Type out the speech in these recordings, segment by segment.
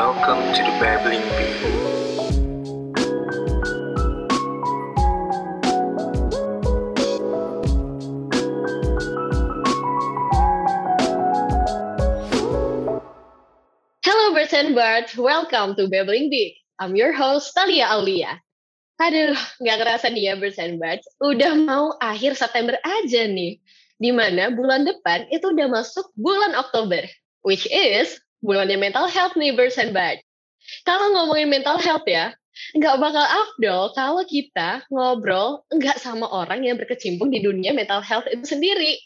Welcome to the Babbling Bee. Hello Birds and Birds, welcome to Babbling Big. I'm your host Talia Aulia. Aduh, nggak kerasa nih ya Birds and Birds, udah mau akhir September aja nih. Di mana bulan depan itu udah masuk bulan Oktober, which is bulannya mental health nih Birds and Birds. Kalau ngomongin mental health ya, nggak bakal afdol kalau kita ngobrol nggak sama orang yang berkecimpung di dunia mental health itu sendiri.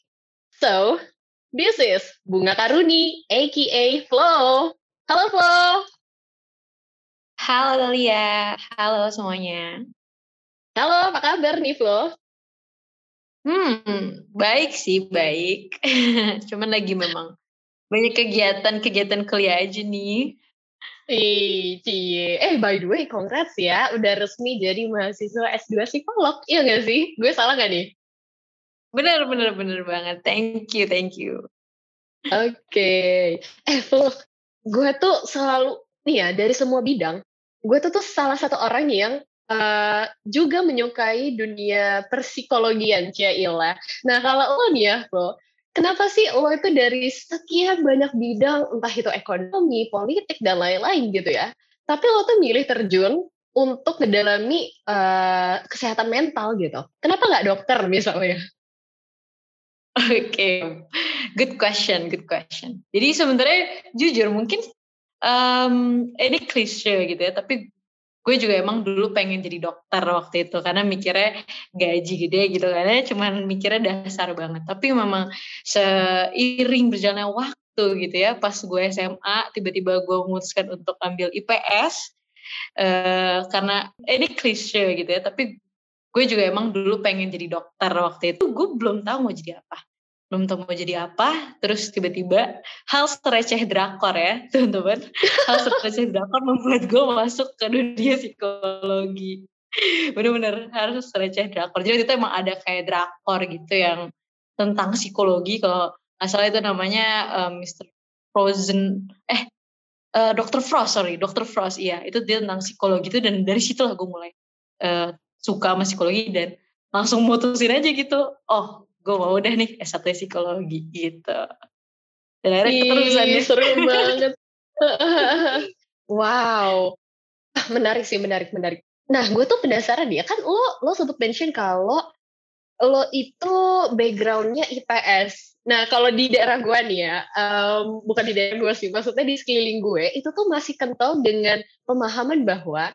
So, this is Bunga Karuni, aka Flo. Halo Flo. Halo Dalia, halo semuanya. Halo, apa kabar nih Flo? Hmm, baik sih, baik. Cuman lagi memang banyak kegiatan-kegiatan kuliah aja nih. Ih, cie. Eh, by the way, congrats ya. Udah resmi jadi mahasiswa S2 psikolog. Iya nggak sih? Gue salah nggak nih? Bener, bener, bener banget. Thank you, thank you. Oke. Eh, Flo, gue tuh selalu, nih ya, dari semua bidang, gue tuh tuh salah satu orang yang uh, juga menyukai dunia persikologian, Ila. Nah, kalau lo nih ya, Flo, kenapa sih lo itu dari sekian banyak bidang, entah itu ekonomi, politik, dan lain-lain gitu ya, tapi lo tuh milih terjun untuk mendalami uh, kesehatan mental gitu. Kenapa nggak dokter misalnya? Oke, okay. good question, good question. Jadi sebenarnya jujur mungkin um, ini klise gitu ya, tapi gue juga emang dulu pengen jadi dokter waktu itu karena mikirnya gaji gede gitu karena cuman mikirnya dasar banget. Tapi memang seiring berjalannya waktu gitu ya pas gue SMA tiba-tiba gue memutuskan untuk ambil IPS uh, karena ini klise gitu ya tapi gue juga emang dulu pengen jadi dokter waktu itu. Gue belum tahu mau jadi apa belum tahu mau jadi apa terus tiba-tiba hal receh drakor ya teman-teman hal receh drakor membuat gue masuk ke dunia psikologi bener-bener harus receh drakor jadi itu emang ada kayak drakor gitu yang tentang psikologi kalau asal itu namanya uh, Mr. Frozen eh uh, Dr. Frost sorry Dr. Frost iya itu dia tentang psikologi itu dan dari situ lah gue mulai uh, suka sama psikologi dan langsung mutusin aja gitu oh gue mau udah nih S1 psikologi gitu. Dan akhirnya keterusan deh. Seru banget. wow. Menarik sih, menarik, menarik. Nah, gue tuh penasaran ya, kan lo lo sempat mention kalau lo itu backgroundnya IPS. Nah, kalau di daerah gue nih ya, um, bukan di daerah gue sih, maksudnya di sekeliling gue, itu tuh masih kental dengan pemahaman bahwa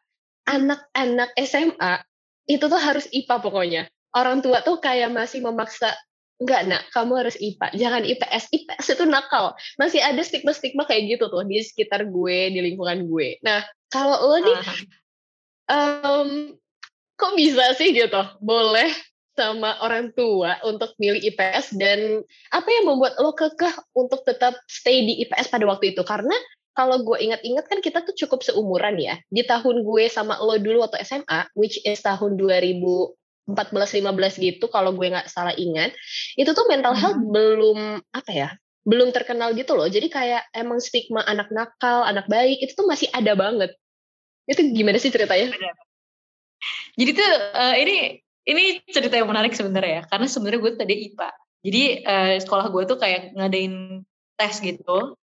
anak-anak SMA itu tuh harus IPA pokoknya orang tua tuh kayak masih memaksa enggak nak kamu harus IPA jangan IPS IPS itu nakal. Masih ada stigma-stigma kayak gitu tuh di sekitar gue di lingkungan gue. Nah kalau lo nih um, kok bisa sih gitu? Boleh sama orang tua untuk milih IPS dan apa yang membuat lo kekeh untuk tetap stay di IPS pada waktu itu? Karena kalau gue ingat-ingat kan kita tuh cukup seumuran ya. Di tahun gue sama lo dulu waktu SMA which is tahun 2000 14-15 gitu kalau gue nggak salah ingat itu tuh mental health hmm. belum apa ya belum terkenal gitu loh. Jadi kayak emang stigma anak nakal anak baik itu tuh masih ada banget. Itu gimana sih ceritanya? Jadi tuh uh, ini ini cerita yang menarik sebenarnya ya karena sebenarnya gue tadi IPA jadi uh, sekolah gue tuh kayak ngadain tes gitu.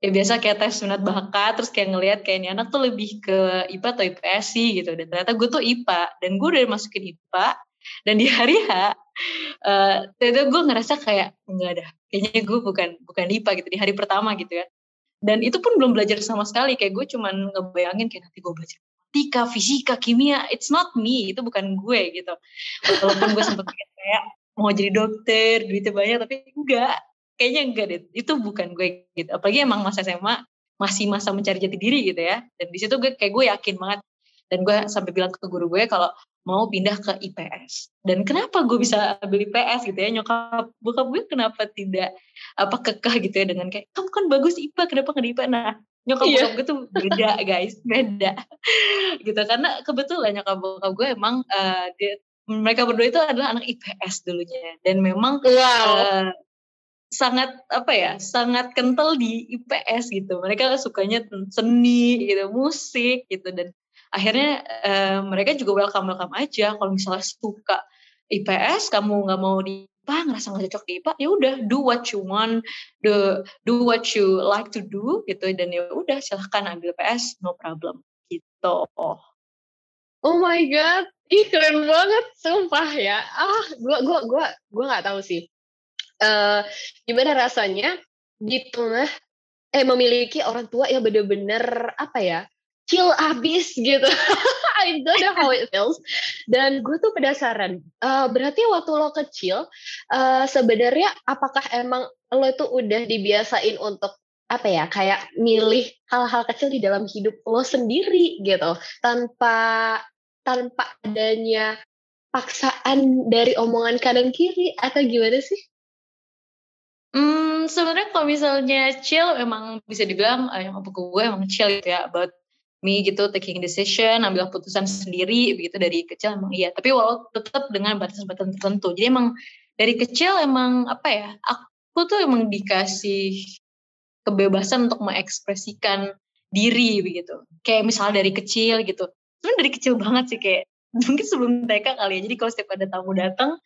Ya biasa kayak tes minat bakat terus kayak ngelihat kayak ini anak tuh lebih ke IPA atau IPS sih gitu. Dan ternyata gue tuh IPA dan gue udah masukin IPA dan di hari H uh, itu gue ngerasa kayak enggak ada kayaknya gue bukan bukan IPA gitu di hari pertama gitu ya. Dan itu pun belum belajar sama sekali kayak gue cuman ngebayangin kayak nanti gue belajar matematika fisika kimia it's not me itu bukan gue gitu. Walaupun gue sempet kayak mau jadi dokter duitnya banyak tapi enggak kayaknya enggak deh itu bukan gue gitu. Apalagi emang masa SMA masih masa mencari jati diri gitu ya. Dan di situ gue kayak gue yakin banget dan gue sampai bilang ke guru gue kalau mau pindah ke IPS. Dan kenapa gue bisa ambil IPS gitu ya, nyokap bokap gue kenapa tidak apa kekeh gitu ya dengan kayak kamu kan bagus IPA kenapa nggak di IPA? Nah nyokap yeah. bokap gue tuh beda guys, beda gitu karena kebetulan nyokap bokap gue emang uh, dia, mereka berdua itu adalah anak IPS dulunya dan memang wow. uh, sangat apa ya sangat kental di IPS gitu mereka sukanya seni gitu musik gitu dan akhirnya uh, mereka juga welcome welcome aja. Kalau misalnya suka IPS kamu nggak mau di IPA ngerasa nggak cocok di IPA ya udah do what you want do do what you like to do gitu. Dan ya udah silahkan ambil IPS no problem gitu. Oh my god ih keren banget sumpah ya. Ah gua gua gua gua nggak tahu sih. Uh, gimana rasanya di tengah eh memiliki orang tua yang bener-bener apa ya chill abis gitu. I don't know how it feels. Dan gue tuh penasaran. Uh, berarti waktu lo kecil, uh, sebenarnya apakah emang lo itu udah dibiasain untuk apa ya kayak milih hal-hal kecil di dalam hidup lo sendiri gitu tanpa tanpa adanya paksaan dari omongan kanan kiri atau gimana sih? Hmm, sebenarnya kalau misalnya chill emang bisa dibilang eh, yang buku gue emang chill gitu ya about me gitu taking decision, ambil keputusan sendiri begitu dari kecil emang iya. Tapi walau tetap dengan batasan-batasan tertentu. Jadi emang dari kecil emang apa ya? Aku tuh emang dikasih kebebasan untuk mengekspresikan diri begitu. Kayak misalnya dari kecil gitu. Sebenarnya dari kecil banget sih kayak mungkin sebelum TK kali ya. Jadi kalau setiap ada tamu datang,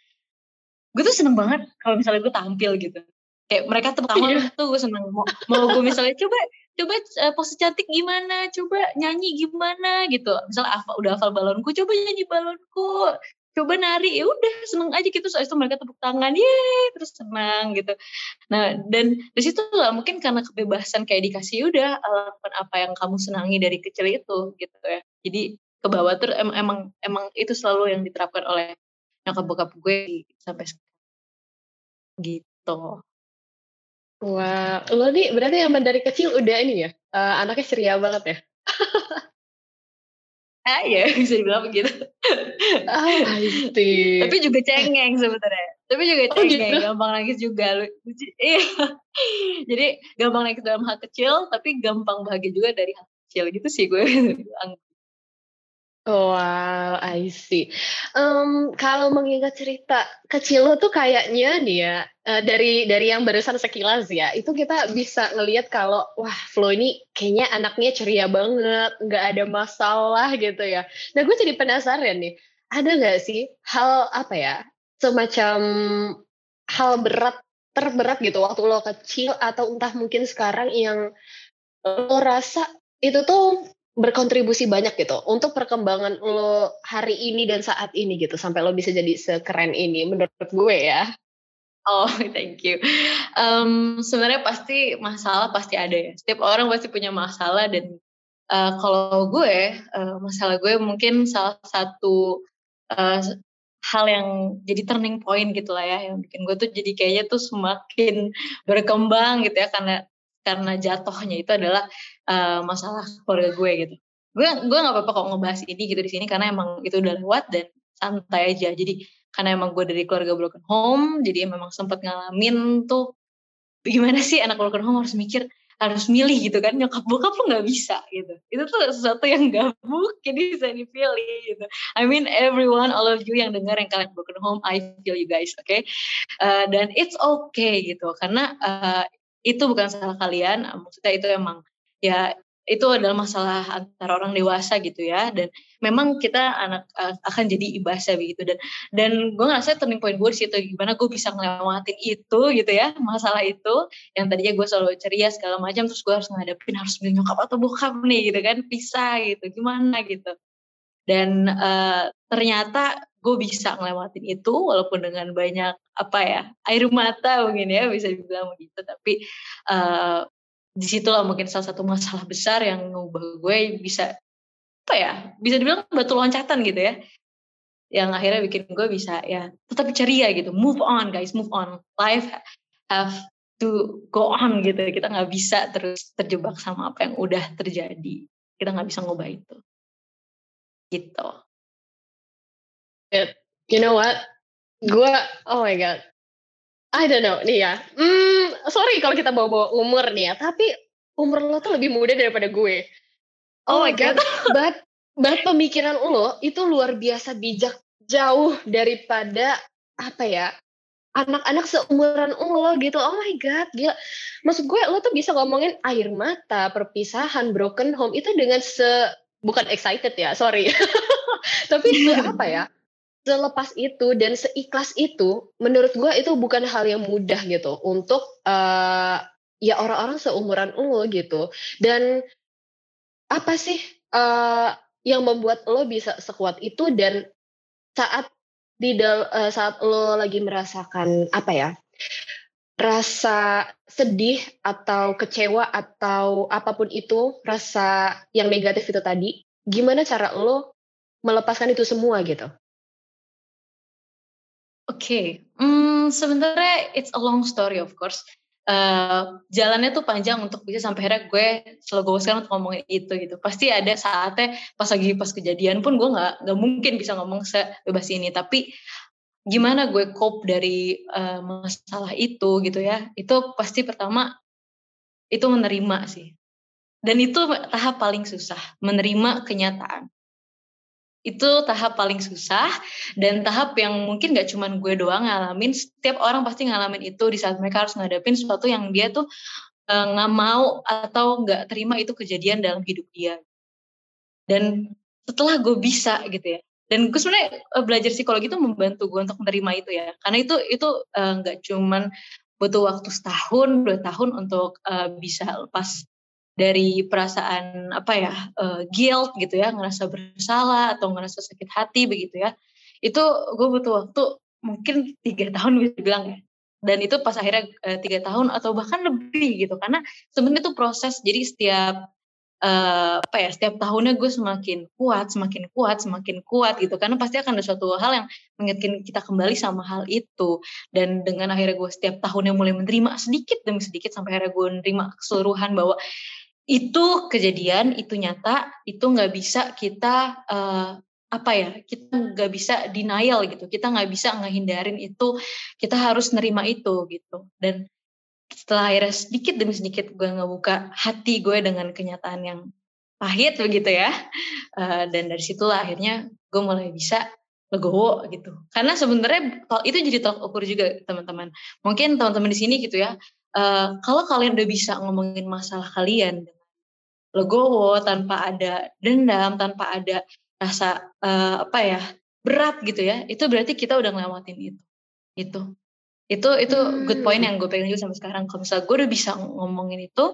gue tuh seneng banget kalau misalnya gue tampil gitu kayak mereka tepuk tangan yeah. tuh gue seneng mau, mau gue misalnya coba coba uh, pose cantik gimana? Coba nyanyi gimana gitu. Misalnya apa udah hafal balonku coba nyanyi balonku. Coba nari ya udah seneng aja gitu. Soalnya itu mereka tepuk tangan ye terus senang gitu. Nah dan di situ lah mungkin karena kebebasan kayak dikasih ya udah lakukan apa yang kamu senangi dari kecil itu gitu ya. Jadi ke bawah tuh emang emang emang itu selalu yang diterapkan oleh nyokap bokap gue sampai sekarang. Gitu Wah, lo nih berarti emang dari kecil udah ini ya, uh, anaknya ceria banget ya? ah ya bisa dibilang begitu. Ah, see. Tapi juga cengeng sebenarnya. Tapi juga oh, cengeng, gitu? gampang nangis juga. Iya. Jadi gampang nangis dalam hal kecil, tapi gampang bahagia juga dari hal kecil gitu sih gue. Wow, I see. Um, kalau mengingat cerita kecil lo tuh kayaknya nih ya uh, dari dari yang barusan sekilas ya, itu kita bisa ngelihat kalau wah Flo ini kayaknya anaknya ceria banget, nggak ada masalah gitu ya. Nah gue jadi penasaran nih, ada nggak sih hal apa ya semacam hal berat terberat gitu waktu lo kecil atau entah mungkin sekarang yang lo rasa itu tuh berkontribusi banyak gitu untuk perkembangan lo hari ini dan saat ini gitu sampai lo bisa jadi sekeren ini menurut gue ya. Oh, thank you. Um, Sebenarnya pasti masalah pasti ada ya. Setiap orang pasti punya masalah dan uh, kalau gue uh, masalah gue mungkin salah satu uh, hal yang jadi turning point gitu lah ya yang bikin gue tuh jadi kayaknya tuh semakin berkembang gitu ya karena karena jatuhnya itu adalah uh, masalah keluarga gue gitu. Gue gue nggak apa-apa kok ngebahas ini gitu di sini karena emang itu udah lewat dan santai aja. Jadi karena emang gue dari keluarga broken home, jadi memang sempat ngalamin tuh gimana sih anak broken home harus mikir harus milih gitu kan nyokap bokap lu nggak bisa gitu itu tuh sesuatu yang gak mungkin bisa dipilih gitu I mean everyone all of you yang dengar yang kalian broken home I feel you guys oke okay? uh, dan it's okay gitu karena uh, itu bukan salah kalian maksudnya itu emang ya itu adalah masalah antara orang dewasa gitu ya dan memang kita anak uh, akan jadi ibasa begitu dan dan gue ngerasa turning point gue di situ gimana gue bisa ngelewatin itu gitu ya masalah itu yang tadinya gue selalu ceria segala macam terus gue harus ngadepin harus beli nyokap atau bokap nih gitu kan pisah gitu gimana? gitu. Dan uh, ternyata gue bisa ngelewatin itu walaupun dengan banyak apa ya air mata mungkin ya bisa dibilang begitu. Tapi uh, di situlah mungkin salah satu masalah besar yang ngubah gue bisa apa ya bisa dibilang batu loncatan gitu ya. Yang akhirnya bikin gue bisa ya tetap ceria gitu. Move on guys move on. Life have to go on gitu. Kita nggak bisa terus terjebak sama apa yang udah terjadi. Kita nggak bisa ngubah itu. Gitu You know what? Gue, oh my god. I don't know nih ya. Hmm, sorry kalau kita bawa-bawa umur nih ya. Tapi umur lo tuh lebih muda daripada gue. Oh, oh my god. but, but pemikiran lo itu luar biasa bijak. Jauh daripada apa ya anak-anak seumuran lo gitu. Oh my god, gila. Maksud gue lo tuh bisa ngomongin air mata, perpisahan, broken home itu dengan se bukan excited ya, sorry. Tapi se apa ya? Selepas itu dan seikhlas itu, menurut gue itu bukan hal yang mudah gitu untuk uh, ya orang-orang seumuran lo gitu. Dan apa sih uh, yang membuat lo bisa sekuat itu dan saat di uh, saat lo lagi merasakan apa ya rasa sedih atau kecewa atau apa pun itu rasa yang negatif itu tadi gimana cara lo melepaskan itu semua gitu Oke, okay. hmm, sebenarnya it's a long story of course. Uh, jalannya tuh panjang untuk bisa sampai akhirnya gue selalu gue sekarang untuk ngomongin itu gitu. Pasti ada saatnya pas lagi pas kejadian pun gue nggak nggak mungkin bisa ngomong sebebas ini. Tapi gimana gue cope dari uh, masalah itu gitu ya itu pasti pertama itu menerima sih. Dan itu tahap paling susah menerima kenyataan itu tahap paling susah dan tahap yang mungkin gak cuman gue doang ngalamin setiap orang pasti ngalamin itu di saat mereka harus ngadepin sesuatu yang dia tuh eh, nggak uh, mau atau nggak terima itu kejadian dalam hidup dia. Dan setelah gue bisa gitu ya dan gue sebenarnya uh, belajar psikologi itu membantu gue untuk menerima itu ya. Karena itu itu eh, nggak uh, cuman butuh waktu setahun dua tahun untuk uh, bisa lepas dari perasaan apa ya uh, guilt gitu ya ngerasa bersalah atau ngerasa sakit hati begitu ya itu gue butuh waktu mungkin tiga tahun bisa bilang ya. Dan itu pas akhirnya uh, tiga tahun atau bahkan lebih gitu karena sebenarnya itu proses. Jadi setiap uh, apa ya setiap tahunnya gue semakin kuat semakin kuat semakin kuat gitu. Karena pasti akan ada suatu hal yang mengingatkan kita kembali sama hal itu. Dan dengan akhirnya gue setiap tahunnya mulai menerima sedikit demi sedikit sampai akhirnya gue menerima keseluruhan bahwa itu kejadian, itu nyata, itu nggak bisa kita uh, apa ya, kita nggak bisa denial gitu, kita nggak bisa ngehindarin itu, kita harus nerima itu gitu. Dan setelah akhirnya sedikit demi sedikit gue ngebuka hati gue dengan kenyataan yang pahit begitu ya, uh, dan dari situlah akhirnya gue mulai bisa legowo gitu. Karena sebenarnya itu jadi tolak ukur juga teman-teman. Mungkin teman-teman di sini gitu ya, uh, kalau kalian udah bisa ngomongin masalah kalian legowo tanpa ada dendam tanpa ada rasa uh, apa ya berat gitu ya itu berarti kita udah ngelewatin itu. Itu. Itu itu hmm. good point yang gue pengen juga sampai sekarang. Kalau misalnya gue udah bisa ngomongin itu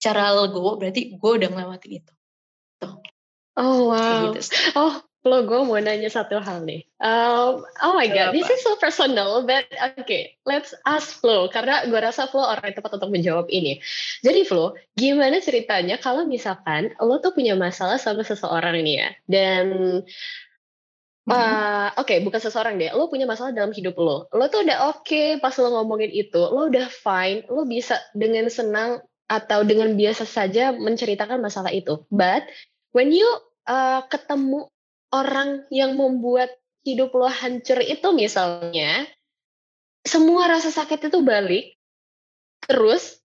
cara legowo berarti gue udah ngelewatin itu. Tuh. Oh wow. gitu. oh Lo gue mau nanya satu hal nih. Um, oh my god, this is so personal, but okay, let's ask Flo karena gue rasa Flo orang yang tepat untuk menjawab ini. Jadi Flo, gimana ceritanya kalau misalkan lo tuh punya masalah sama seseorang ini ya, dan Uh, oke, okay, bukan seseorang deh. Lo punya masalah dalam hidup lo. Lo tuh udah oke okay pas lo ngomongin itu. Lo udah fine. Lo bisa dengan senang atau dengan biasa saja menceritakan masalah itu. But when you uh, ketemu orang yang membuat hidup lo hancur itu misalnya semua rasa sakit itu balik terus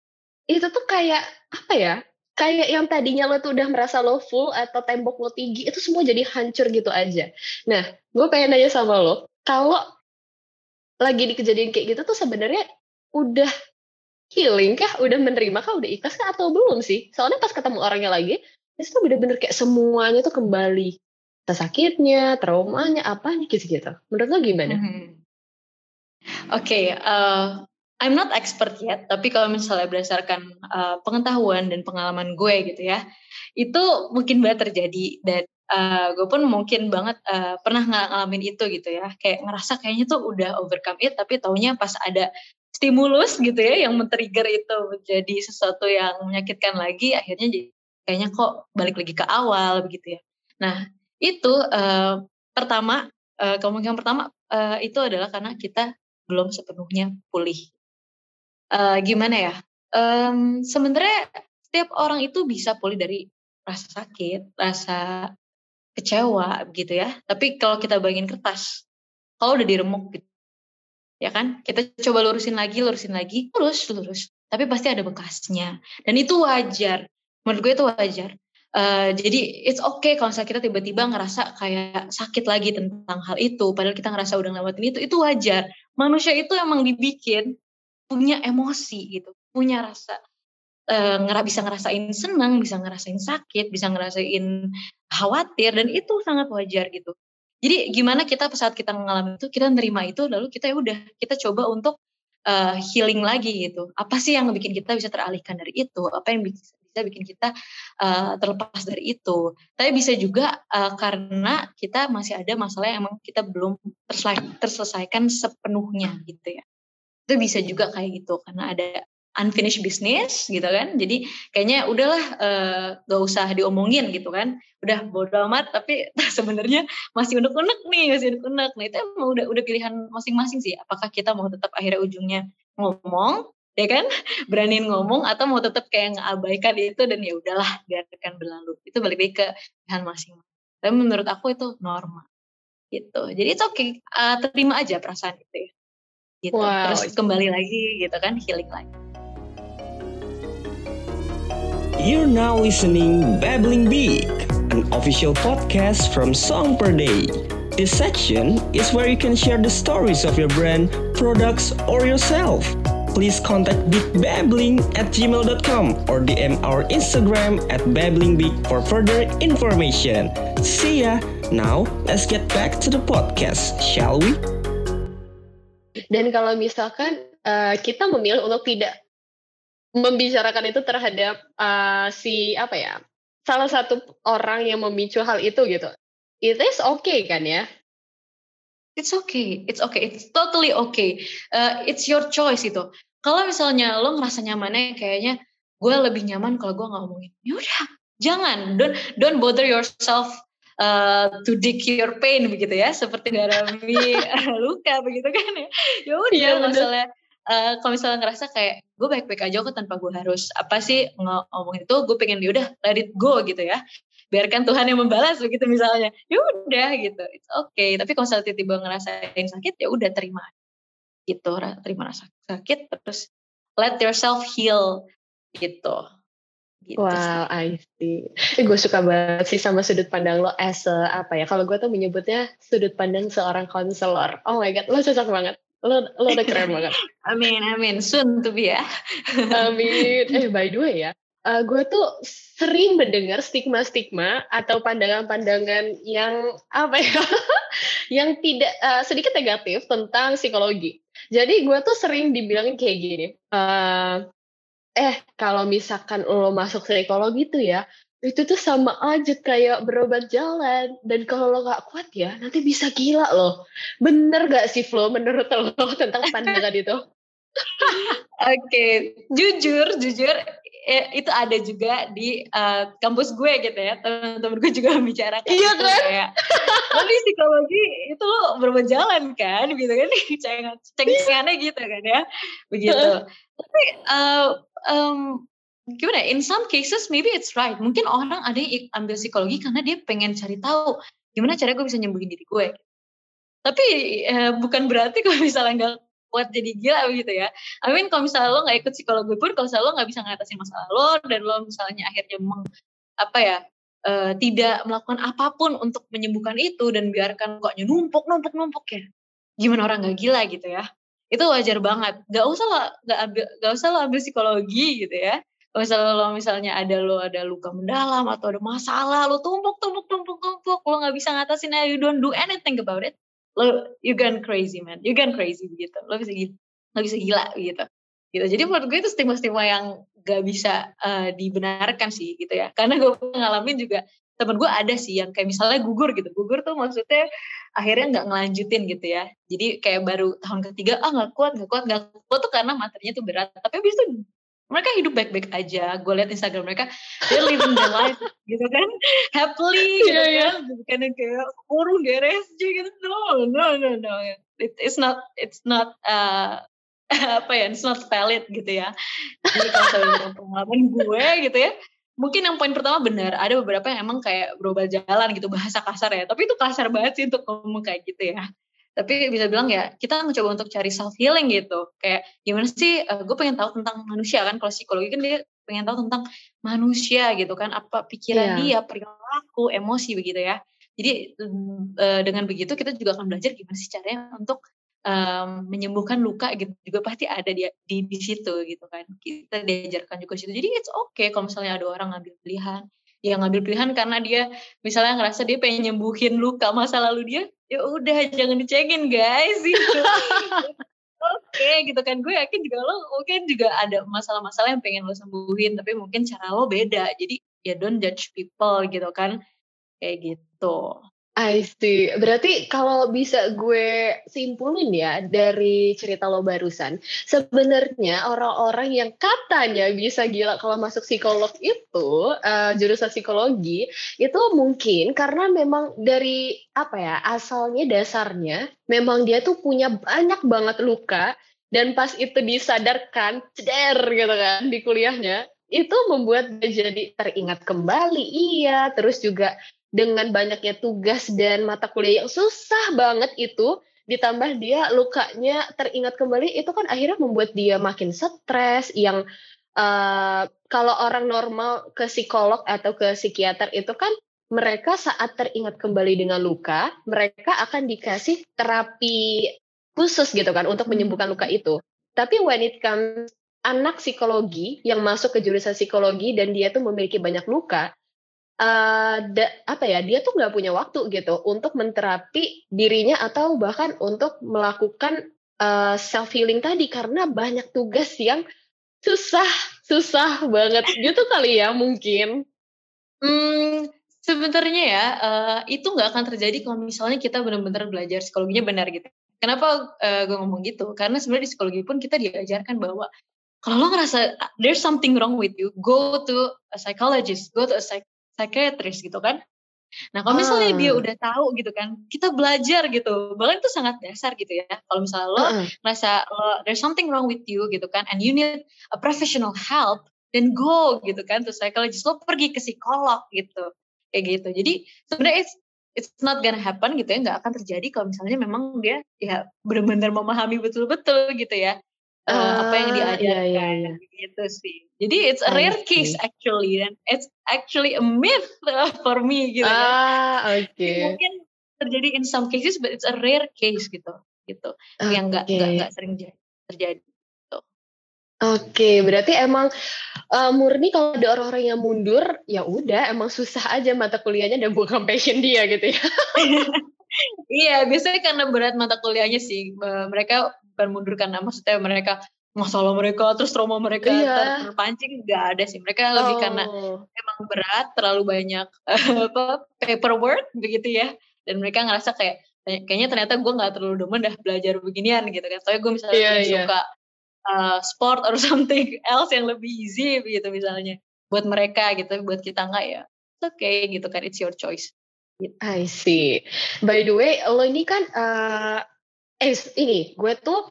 itu tuh kayak apa ya kayak yang tadinya lo tuh udah merasa lo full atau tembok lo tinggi itu semua jadi hancur gitu aja. Nah gue pengen nanya sama lo kalau lagi di kejadian kayak gitu tuh sebenarnya udah healing kah udah menerima kah udah ikhlas kah atau belum sih? Soalnya pas ketemu orangnya lagi itu bener-bener kayak semuanya tuh kembali sakitnya, traumanya, apa gitu-gitu. Menurut lo gimana? Mm -hmm. Oke, okay, uh, eh, I'm not expert yet, tapi kalau misalnya berdasarkan uh, pengetahuan dan pengalaman gue gitu ya, itu mungkin banget terjadi dan uh, gue pun mungkin banget uh, pernah ngalamin itu gitu ya, kayak ngerasa kayaknya tuh udah overcome it, tapi taunya pas ada stimulus gitu ya yang men-trigger itu menjadi sesuatu yang menyakitkan lagi, akhirnya jadi kayaknya kok balik lagi ke awal begitu ya. Nah, itu uh, pertama uh, kemungkinan pertama uh, itu adalah karena kita belum sepenuhnya pulih. Uh, gimana ya? Um, sebenarnya setiap orang itu bisa pulih dari rasa sakit, rasa kecewa gitu ya. Tapi kalau kita bayangin kertas, kalau udah diremuk gitu, ya kan? Kita coba lurusin lagi, lurusin lagi, lurus, lurus. Tapi pasti ada bekasnya. Dan itu wajar. Menurut gue itu wajar. Uh, jadi it's okay kalau misalnya kita tiba-tiba ngerasa kayak sakit lagi tentang hal itu, padahal kita ngerasa udah ngelewatin itu, itu wajar. manusia itu emang dibikin punya emosi gitu, punya rasa uh, ngera bisa ngerasain senang, bisa ngerasain sakit, bisa ngerasain khawatir dan itu sangat wajar gitu. Jadi gimana kita saat kita mengalami itu kita nerima itu lalu kita ya udah kita coba untuk uh, healing lagi gitu. Apa sih yang bikin kita bisa teralihkan dari itu? Apa yang bisa bisa bikin kita uh, terlepas dari itu. Tapi bisa juga uh, karena kita masih ada masalah yang emang kita belum terselesaikan sepenuhnya gitu ya. Itu bisa juga kayak gitu karena ada unfinished business gitu kan. Jadi kayaknya udahlah uh, gak usah diomongin gitu kan. Udah bodo amat tapi sebenarnya masih unek-unek nih, masih unek-unek. Nah itu emang udah udah pilihan masing-masing sih. Apakah kita mau tetap akhirnya ujungnya ngomong ya kan beraniin ngomong atau mau tetap kayak ngabaikan itu dan ya udahlah biarkan berlalu itu balik lagi ke pilihan masing-masing tapi menurut aku itu normal gitu jadi itu oke okay. uh, terima aja perasaan itu ya gitu wow. terus kembali lagi gitu kan healing lagi You're now listening Babbling Big, an official podcast from Song Per Day. This section is where you can share the stories of your brand, products, or yourself. Please contact bigbabbling at gmail.com or DM our Instagram at babblingbeak for further information. See ya! Now, let's get back to the podcast, shall we? Dan kalau misalkan uh, kita memilih untuk tidak membicarakan itu terhadap uh, si apa ya salah satu orang yang memicu hal itu gitu, it is okay kan ya? It's okay, it's okay, it's totally okay. Uh, it's your choice itu. Kalau misalnya lo ngerasa nyamannya kayaknya gue lebih nyaman kalau gue nggak ngomongin. Ya udah, jangan. Don't don't bother yourself uh, to dig your pain begitu ya, seperti garami luka begitu kan ya. Ya udah, ya, misalnya uh, kalau misalnya ngerasa kayak gue baik-baik aja kok tanpa gue harus apa sih ngomongin itu, gue pengen ya udah let it go gitu ya biarkan Tuhan yang membalas begitu misalnya ya udah gitu it's okay tapi kalau misalnya tiba-tiba ngerasain sakit ya udah terima gitu terima rasa sakit terus let yourself heal gitu Gitu wow, I see. Eh, gue suka banget sih sama sudut pandang lo as a, apa ya? Kalau gue tuh menyebutnya sudut pandang seorang konselor. Oh my god, lo cocok banget. Lo lo udah keren banget. amin, amin. Soon to be ya. amin. Eh by the way ya, uh, gue tuh sering mendengar stigma-stigma atau pandangan-pandangan yang apa ya, yang tidak uh, sedikit negatif tentang psikologi. Jadi gue tuh sering dibilang kayak gini, uh, eh kalau misalkan lo masuk psikologi tuh ya, itu tuh sama aja kayak berobat jalan dan kalau lo gak kuat ya nanti bisa gila loh bener gak sih Flo menurut lo tentang pandangan itu Oke, okay. jujur, jujur eh, itu ada juga di uh, kampus gue gitu ya. Teman-teman gue juga bicara iya kan kayak di psikologi itu lo berjalan kan? Gitu kan. Ceng-cengannya gitu kan ya. Begitu. Tapi uh, um, gimana ya, in some cases maybe it's right. Mungkin orang ada yang ambil psikologi karena dia pengen cari tahu gimana cara gue bisa nyembuhin diri gue. Tapi uh, bukan berarti kalau misalnya nggak buat jadi gila begitu ya. I mean kalau misalnya lo nggak ikut psikologi pun, kalau misalnya lo nggak bisa ngatasin masalah lo dan lo misalnya akhirnya meng, apa ya uh, tidak melakukan apa pun untuk menyembuhkan itu dan biarkan kok numpuk numpuk numpuk ya, gimana orang nggak gila gitu ya? Itu wajar banget. Gak usah lo gak ambil gak usah lo ambil psikologi gitu ya. Kalau misalnya lo misalnya ada lo ada luka mendalam atau ada masalah lo tumpuk tumpuk tumpuk tumpuk lo nggak bisa ngatasin you don't do anything about it lo you gone crazy man. You gone crazy gitu. Lo bisa gila lo bisa gila gitu. Gitu. Jadi menurut gue itu stigma-stigma yang gak bisa uh, dibenarkan sih gitu ya. Karena gue ngalamin juga temen gue ada sih yang kayak misalnya gugur gitu. Gugur tuh maksudnya akhirnya nggak ngelanjutin gitu ya. Jadi kayak baru tahun ketiga ah nggak kuat nggak kuat nggak kuat. Tuh karena materinya tuh berat. Tapi abis itu mereka hidup baik-baik aja. Gue liat Instagram mereka, they living their life gitu kan, happily gitu yeah, kan, bukan yang kayak kurung di RSJ gitu. No, no, no, no. It, it's not, it's not uh, apa ya, it's not valid gitu ya. Jadi kalau pengalaman gue gitu ya, mungkin yang poin pertama benar, ada beberapa yang emang kayak berubah jalan gitu, bahasa kasar ya. Tapi itu kasar banget sih untuk ngomong kayak gitu ya tapi bisa bilang ya kita mencoba untuk cari self healing gitu. Kayak gimana sih uh, gue pengen tahu tentang manusia kan kalau psikologi kan dia pengen tahu tentang manusia gitu kan apa pikiran yeah. dia perilaku emosi begitu ya. Jadi uh, dengan begitu kita juga akan belajar gimana sih caranya untuk um, menyembuhkan luka gitu juga pasti ada di, di di situ gitu kan. Kita diajarkan juga situ. Jadi it's okay kalau misalnya ada orang ngambil pilihan. Ya ngambil pilihan karena dia misalnya ngerasa dia pengen nyembuhin luka masa lalu dia ya udah jangan dicengin guys gitu. Oke okay, gitu kan. Gue yakin juga lo mungkin juga ada masalah-masalah yang pengen lo sembuhin tapi mungkin cara lo beda. Jadi ya don't judge people gitu kan. Kayak gitu I see. Berarti kalau bisa gue simpulin ya dari cerita lo barusan, sebenarnya orang-orang yang katanya bisa gila kalau masuk psikolog itu uh, jurusan psikologi itu mungkin karena memang dari apa ya asalnya dasarnya memang dia tuh punya banyak banget luka dan pas itu disadarkan ceder gitu kan di kuliahnya itu membuat dia jadi teringat kembali iya terus juga dengan banyaknya tugas dan mata kuliah yang susah banget itu ditambah dia lukanya teringat kembali itu kan akhirnya membuat dia makin stres yang uh, kalau orang normal ke psikolog atau ke psikiater itu kan mereka saat teringat kembali dengan luka mereka akan dikasih terapi khusus gitu kan untuk menyembuhkan luka itu. Tapi when it comes anak psikologi yang masuk ke jurusan psikologi dan dia tuh memiliki banyak luka uh, da, apa ya dia tuh nggak punya waktu gitu untuk menterapi dirinya atau bahkan untuk melakukan uh, eh, self healing tadi karena banyak tugas yang susah susah banget gitu kali ya mungkin. Hmm, sebenarnya ya uh, itu nggak akan terjadi kalau misalnya kita benar-benar belajar psikologinya benar gitu. Kenapa uh, gue ngomong gitu? Karena sebenarnya di psikologi pun kita diajarkan bahwa kalau lo ngerasa there's something wrong with you, go to a psychologist, go to a psych psychiatrist gitu kan. Nah kalau misalnya dia udah tahu gitu kan, kita belajar gitu, bahkan itu sangat dasar gitu ya. Kalau misalnya lo uh. merasa lo there's something wrong with you gitu kan, and you need a professional help, then go gitu kan to psychologist. Lo pergi ke psikolog gitu, kayak gitu. Jadi sebenarnya it's it's not gonna happen gitu ya, nggak akan terjadi kalau misalnya memang dia ya benar-benar memahami betul-betul gitu ya uh, apa yang diajarkan iya, iya, iya. gitu sih. Jadi it's a rare case actually dan it's actually a myth for me gitu. Ya. Ah, oke. Okay. Mungkin terjadi in some cases but it's a rare case gitu. Gitu. Okay. Yang enggak enggak enggak sering terjadi. Gitu. Oke, okay, berarti emang uh, murni kalau ada orang-orang yang mundur, ya udah emang susah aja mata kuliahnya dan bukan passion dia gitu ya. iya, biasanya karena berat mata kuliahnya sih. Mereka bukan mundur karena maksudnya mereka masalah mereka terus trauma mereka iya. terpancing nggak ada sih mereka oh. lebih karena emang berat terlalu banyak apa paperwork begitu ya dan mereka ngerasa kayak kayaknya ternyata gue nggak terlalu demen dah belajar beginian gitu kan soalnya gue misalnya yeah, yeah. suka uh, sport or something else yang lebih easy gitu misalnya buat mereka gitu buat kita nggak ya oke okay gitu kan it's your choice I see. By the way, lo ini kan uh, eh ini gue tuh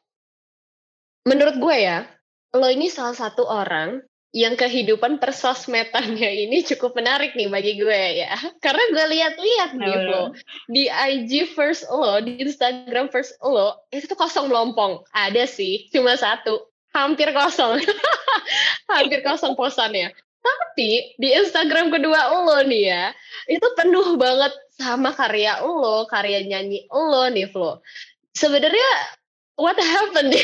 menurut gue ya lo ini salah satu orang yang kehidupan persosmetannya ini cukup menarik nih bagi gue ya. Karena gue lihat-lihat nih lo di IG first lo di Instagram first lo itu tuh kosong melompong. Ada sih cuma satu. Hampir kosong. Hampir kosong posannya. Tapi di Instagram kedua lo nih ya itu penuh banget sama karya lo karya nyanyi lo nih Flo sebenarnya what happened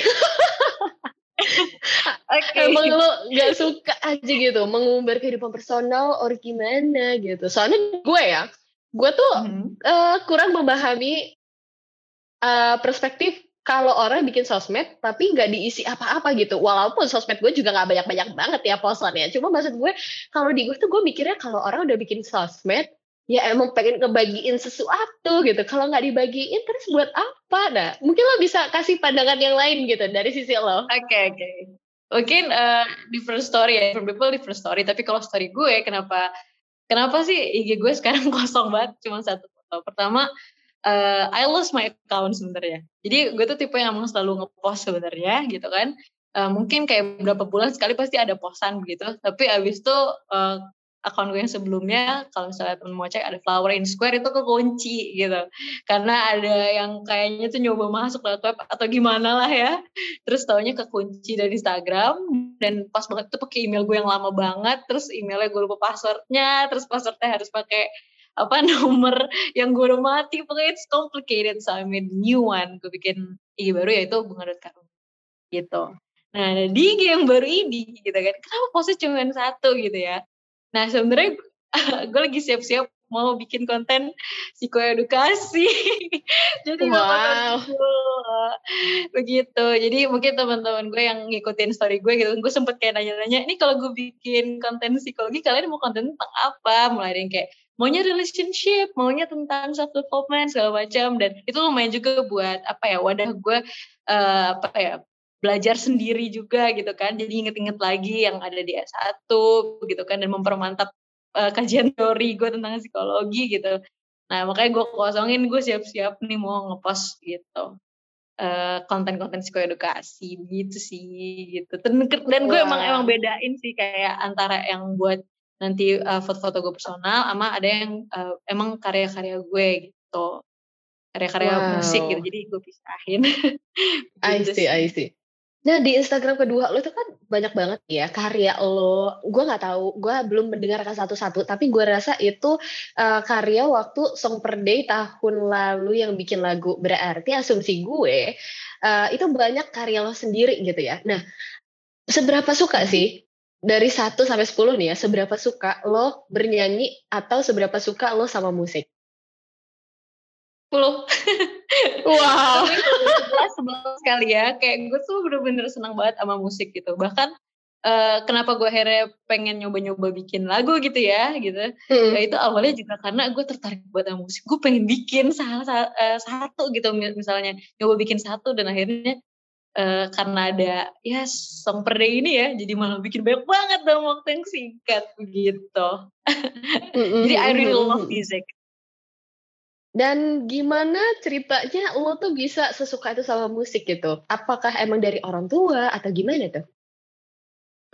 okay. Emang lo gak suka aja gitu mengumbar kehidupan personal or gimana gitu. Soalnya gue ya, gue tuh mm-hmm. uh, kurang memahami uh, perspektif kalau orang bikin sosmed tapi nggak diisi apa-apa gitu. Walaupun sosmed gue juga nggak banyak-banyak banget ya posannya. Cuma maksud gue kalau di gue tuh gue mikirnya kalau orang udah bikin sosmed ya emang pengen kebagiin sesuatu gitu. Kalau nggak dibagiin terus buat apa? Nah, mungkin lo bisa kasih pandangan yang lain gitu dari sisi lo. Oke okay, oke. Okay. Mungkin uh, different story ya, different people different story. Tapi kalau story gue, kenapa kenapa sih IG gue sekarang kosong banget, cuma satu foto. Pertama, uh, I lost my account sebenarnya. Jadi gue tuh tipe yang emang selalu ngepost sebenarnya gitu kan. Uh, mungkin kayak berapa bulan sekali pasti ada posan gitu. Tapi abis itu uh, akun gue yang sebelumnya kalau misalnya temen mau cek ada flower in square itu kekunci gitu. Karena ada yang kayaknya tuh nyoba masuk lewat web atau gimana lah ya. Terus taunya kekunci dari Instagram dan pas banget tuh pakai email gue yang lama banget terus emailnya gue lupa passwordnya terus passwordnya harus pakai apa nomor yang gue udah mati. Pokoknya it's complicated so I made new one. Gue bikin IG baru yaitu bunga karung gitu. Nah di IG yang baru ini gitu kan, kenapa postnya cuma satu gitu ya? Nah sebenarnya gue lagi siap-siap mau bikin konten psikoedukasi. Jadi wow. begitu. Jadi mungkin teman-teman gue yang ngikutin story gue gitu, gue sempet kayak nanya-nanya, ini kalau gue bikin konten psikologi, kalian mau konten tentang apa? Mulai dari yang kayak maunya relationship, maunya tentang self development segala macam dan itu lumayan juga buat apa ya wadah gue uh, apa ya belajar sendiri juga gitu kan. Jadi inget-inget lagi yang ada di S1 gitu kan dan mempermantap uh, kajian teori gue tentang psikologi gitu. Nah makanya gue kosongin gue siap-siap nih mau ngepost gitu konten konten-konten psikoedukasi gitu sih gitu. Dan, dan gue wow. emang emang bedain sih kayak antara yang buat nanti uh, foto-foto gue personal sama ada yang uh, emang karya-karya gue gitu. Karya-karya wow. musik gitu jadi gue pisahin. I gitu see I see Nah di Instagram kedua lo itu kan banyak banget ya karya lo. Gue nggak tahu, gue belum mendengarkan satu-satu. Tapi gue rasa itu uh, karya waktu Song Per Day tahun lalu yang bikin lagu. Berarti asumsi gue uh, itu banyak karya lo sendiri gitu ya. Nah seberapa suka sih dari 1 sampai 10 nih ya, seberapa suka lo bernyanyi atau seberapa suka lo sama musik? 10. wow. Tapi sebelas sekali ya, kayak gue tuh bener-bener senang banget sama musik gitu. Bahkan uh, kenapa gue akhirnya pengen nyoba-nyoba bikin lagu gitu ya, gitu. Hmm. Ya itu awalnya juga karena gue tertarik buat sama musik. Gue pengen bikin salah uh, satu gitu misalnya, nyoba bikin satu dan akhirnya uh, karena ada ya song per day ini ya jadi malah bikin banyak banget dalam waktu yang singkat begitu mm-hmm. jadi I really love music dan gimana ceritanya lo tuh bisa sesuka itu sama musik gitu? Apakah emang dari orang tua atau gimana tuh?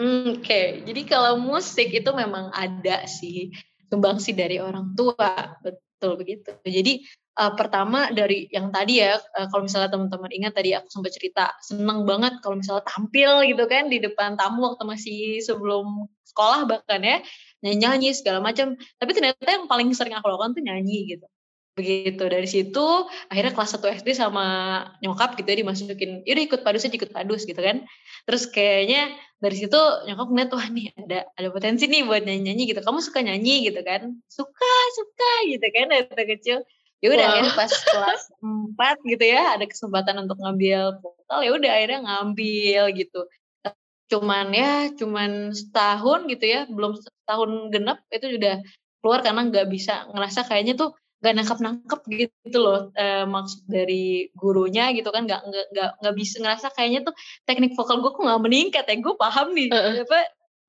Oke, okay. jadi kalau musik itu memang ada sih sumbangsi dari orang tua, betul begitu. Jadi uh, pertama dari yang tadi ya uh, kalau misalnya teman-teman ingat tadi aku sempat cerita seneng banget kalau misalnya tampil gitu kan di depan tamu waktu masih sebelum sekolah bahkan ya nyanyi-nyanyi segala macam tapi ternyata yang paling sering aku lakukan tuh nyanyi gitu begitu. Dari situ akhirnya kelas 1 SD sama nyokap gitu ya dimasukin. Yaudah ikut padus aja ikut padus gitu kan. Terus kayaknya dari situ nyokap ngeliat wah nih ada ada potensi nih buat nyanyi nyanyi gitu. Kamu suka nyanyi? gitu kan. Suka suka gitu kan dari kecil. Ya udah wow. akhirnya pas kelas 4 gitu ya ada kesempatan untuk ngambil vokal ya udah akhirnya ngambil gitu. Cuman ya cuman setahun gitu ya belum setahun genap itu udah keluar karena nggak bisa ngerasa kayaknya tuh nggak nangkep nangkep gitu loh e, maksud dari gurunya gitu kan nggak nggak nggak bisa ngerasa kayaknya tuh teknik vokal gue kok nggak meningkat ya gue paham nih uh -uh. apa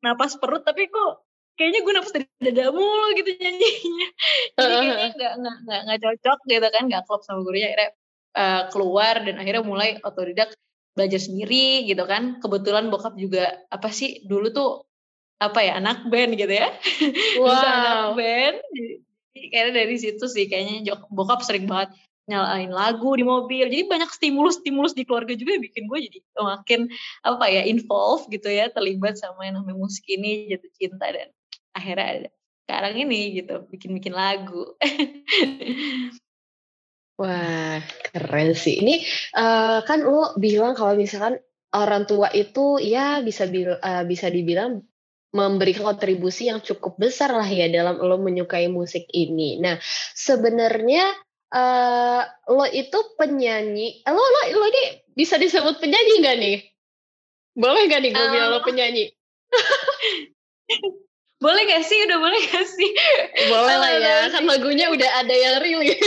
napas perut tapi kok kayaknya gue nafas dari dada mulu gitu nyanyinya jadi kayaknya nggak nggak nggak nggak cocok gitu kan nggak klop sama gurunya akhirnya uh, keluar dan akhirnya mulai otodidak belajar sendiri gitu kan kebetulan bokap juga apa sih dulu tuh apa ya anak band gitu ya wow. anak band kayaknya dari situ sih kayaknya bokap sering banget nyalain lagu di mobil jadi banyak stimulus stimulus di keluarga juga bikin gue jadi makin apa ya involve gitu ya terlibat sama yang namanya musik ini jatuh cinta dan akhirnya ada sekarang ini gitu bikin-bikin lagu. Wah keren sih. Ini uh, kan lo bilang kalau misalkan orang tua itu ya bisa bil, uh, bisa dibilang memberikan kontribusi yang cukup besar lah ya dalam lo menyukai musik ini. Nah sebenarnya uh, lo itu penyanyi, lo lo lo ini bisa disebut penyanyi gak nih? Boleh gak nih gue um, bilang lo penyanyi? boleh gak sih udah boleh gak sih boleh lah ya kan lagunya udah ada yang rilis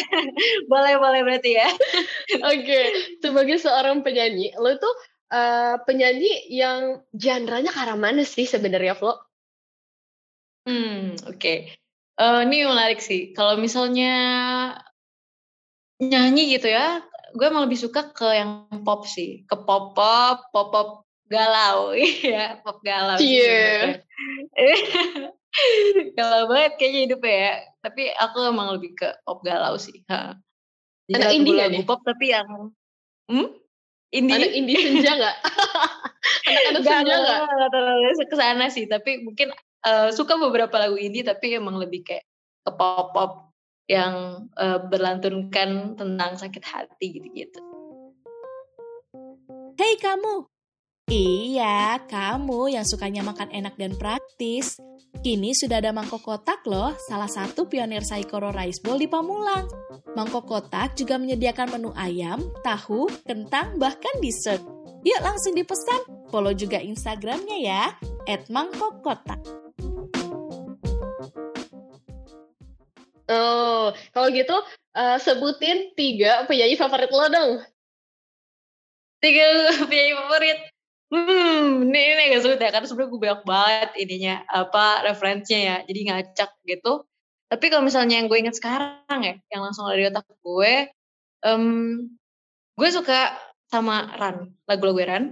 boleh boleh berarti ya oke okay. sebagai seorang penyanyi lo tuh uh, penyanyi yang genre-nya ke arah mana sih sebenarnya Flo? Hmm oke okay. uh, eh, ini menarik sih kalau misalnya nyanyi gitu ya gue emang lebih suka ke yang pop sih ke pop pop pop pop galau ya pop galau iya galau banget kayaknya hidupnya ya tapi aku emang lebih ke pop galau sih ha. Anak indie lagu pop tapi yang hmm? Indi. Anak Indi senja nggak? Anak-anak senja nggak? Ke sana sih, tapi mungkin uh, suka beberapa lagu indie tapi emang lebih kayak ke pop pop yang uh, berlantunkan tentang sakit hati gitu-gitu. Hei kamu, Iya, kamu yang sukanya makan enak dan praktis. Kini sudah ada mangkok kotak loh, salah satu pionir Saikoro Rice Bowl di Pamulang. Mangkok kotak juga menyediakan menu ayam, tahu, kentang, bahkan dessert. Yuk langsung dipesan, follow juga Instagramnya ya, at mangkokkotak. Oh, kalau gitu uh, sebutin tiga penyanyi favorit lo dong. Tiga penyanyi favorit. Hmm, ini, ini agak sulit ya, karena sebenarnya gue banyak banget ininya, apa, referensinya ya, jadi ngacak gitu. Tapi kalau misalnya yang gue inget sekarang ya, yang langsung ada di otak gue, um, gue suka sama Run, lagu-lagu Run.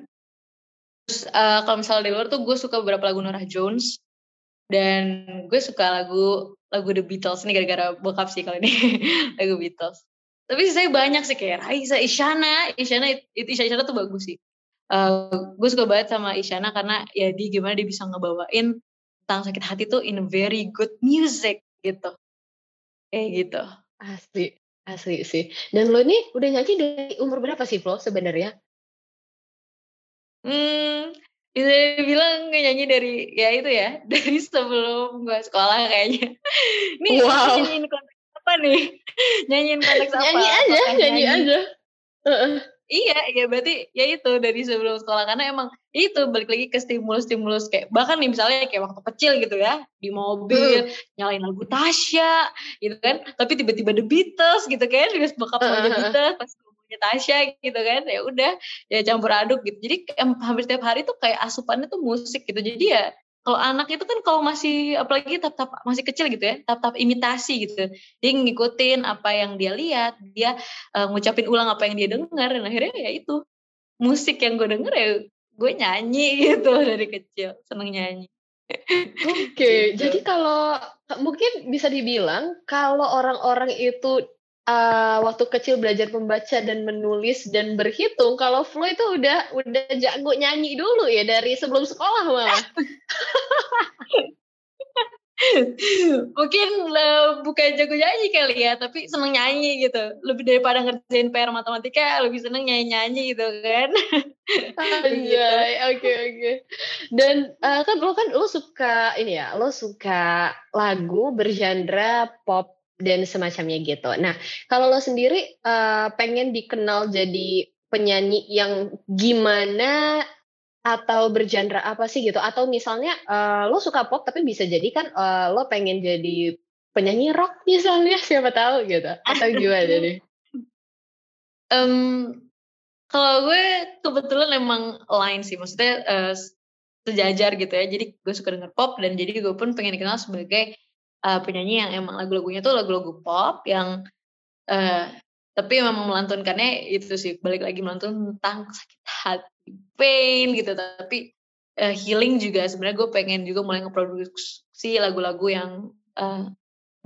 Terus uh, kalau misalnya di luar tuh gue suka beberapa lagu Norah Jones, dan gue suka lagu lagu The Beatles, ini gara-gara bokap sih kalau ini, lagu Beatles. Tapi saya banyak sih kayak Raisa, Isyana, Isyana, itu Isyana tuh bagus sih uh, gue suka banget sama Isyana karena ya dia gimana dia bisa ngebawain tentang sakit hati tuh in a very good music gitu. Kayak gitu. Asli asli sih. Dan lo ini udah nyanyi dari umur berapa sih Flo sebenarnya? Hmm bisa bilang nyanyi dari ya itu ya dari sebelum gue sekolah kayaknya. Ini wow. nyanyiin konteks apa nih? Nyanyiin konteks apa? Nyanyi aja nyanyi, nyanyi? aja. Uh -uh. Iya, iya berarti ya itu dari sebelum sekolah karena emang itu balik lagi ke stimulus-stimulus kayak bahkan nih misalnya kayak waktu kecil gitu ya di mobil hmm. nyalain lagu Tasya gitu kan, tapi tiba-tiba The Beatles gitu kan, terus bokap uh, The Beatles pas ngomongnya Tasya gitu kan, ya udah ya campur aduk gitu. Jadi hampir setiap hari tuh kayak asupannya tuh musik gitu. Jadi ya kalau anak itu kan kalau masih apalagi tetap masih kecil gitu ya tetap imitasi gitu. Dia ngikutin apa yang dia lihat dia uh, ngucapin ulang apa yang dia dengar dan akhirnya ya itu. Musik yang gue denger ya gue nyanyi gitu dari kecil seneng nyanyi. Oke, okay, gitu. jadi kalau mungkin bisa dibilang kalau orang-orang itu uh, waktu kecil belajar membaca dan menulis dan berhitung, kalau Flo itu udah udah jago nyanyi dulu ya dari sebelum sekolah malah. Mungkin uh, bukan jago nyanyi kali ya, tapi seneng nyanyi gitu. Lebih daripada ngerjain PR matematika, lebih seneng nyanyi-nyanyi gitu kan. Iya, oke oke. Dan uh, kan lo kan lo suka ini ya, lo suka lagu bergenre pop dan semacamnya gitu. Nah, kalau lo sendiri uh, pengen dikenal jadi penyanyi yang gimana atau bergenre apa sih gitu? Atau misalnya uh, lo suka pop tapi bisa jadi kan uh, lo pengen jadi penyanyi rock misalnya siapa tahu gitu? Atau gimana nih? Um, kalau gue kebetulan emang lain sih, maksudnya uh, sejajar gitu ya. Jadi gue suka denger pop dan jadi gue pun pengen dikenal sebagai uh, penyanyi yang emang lagu-lagunya tuh lagu-lagu pop yang uh, tapi memang melantunkannya itu sih balik lagi melantun tentang sakit hati pain gitu. Tapi uh, healing juga sebenarnya gue pengen juga mulai ngeproduksi lagu-lagu yang uh,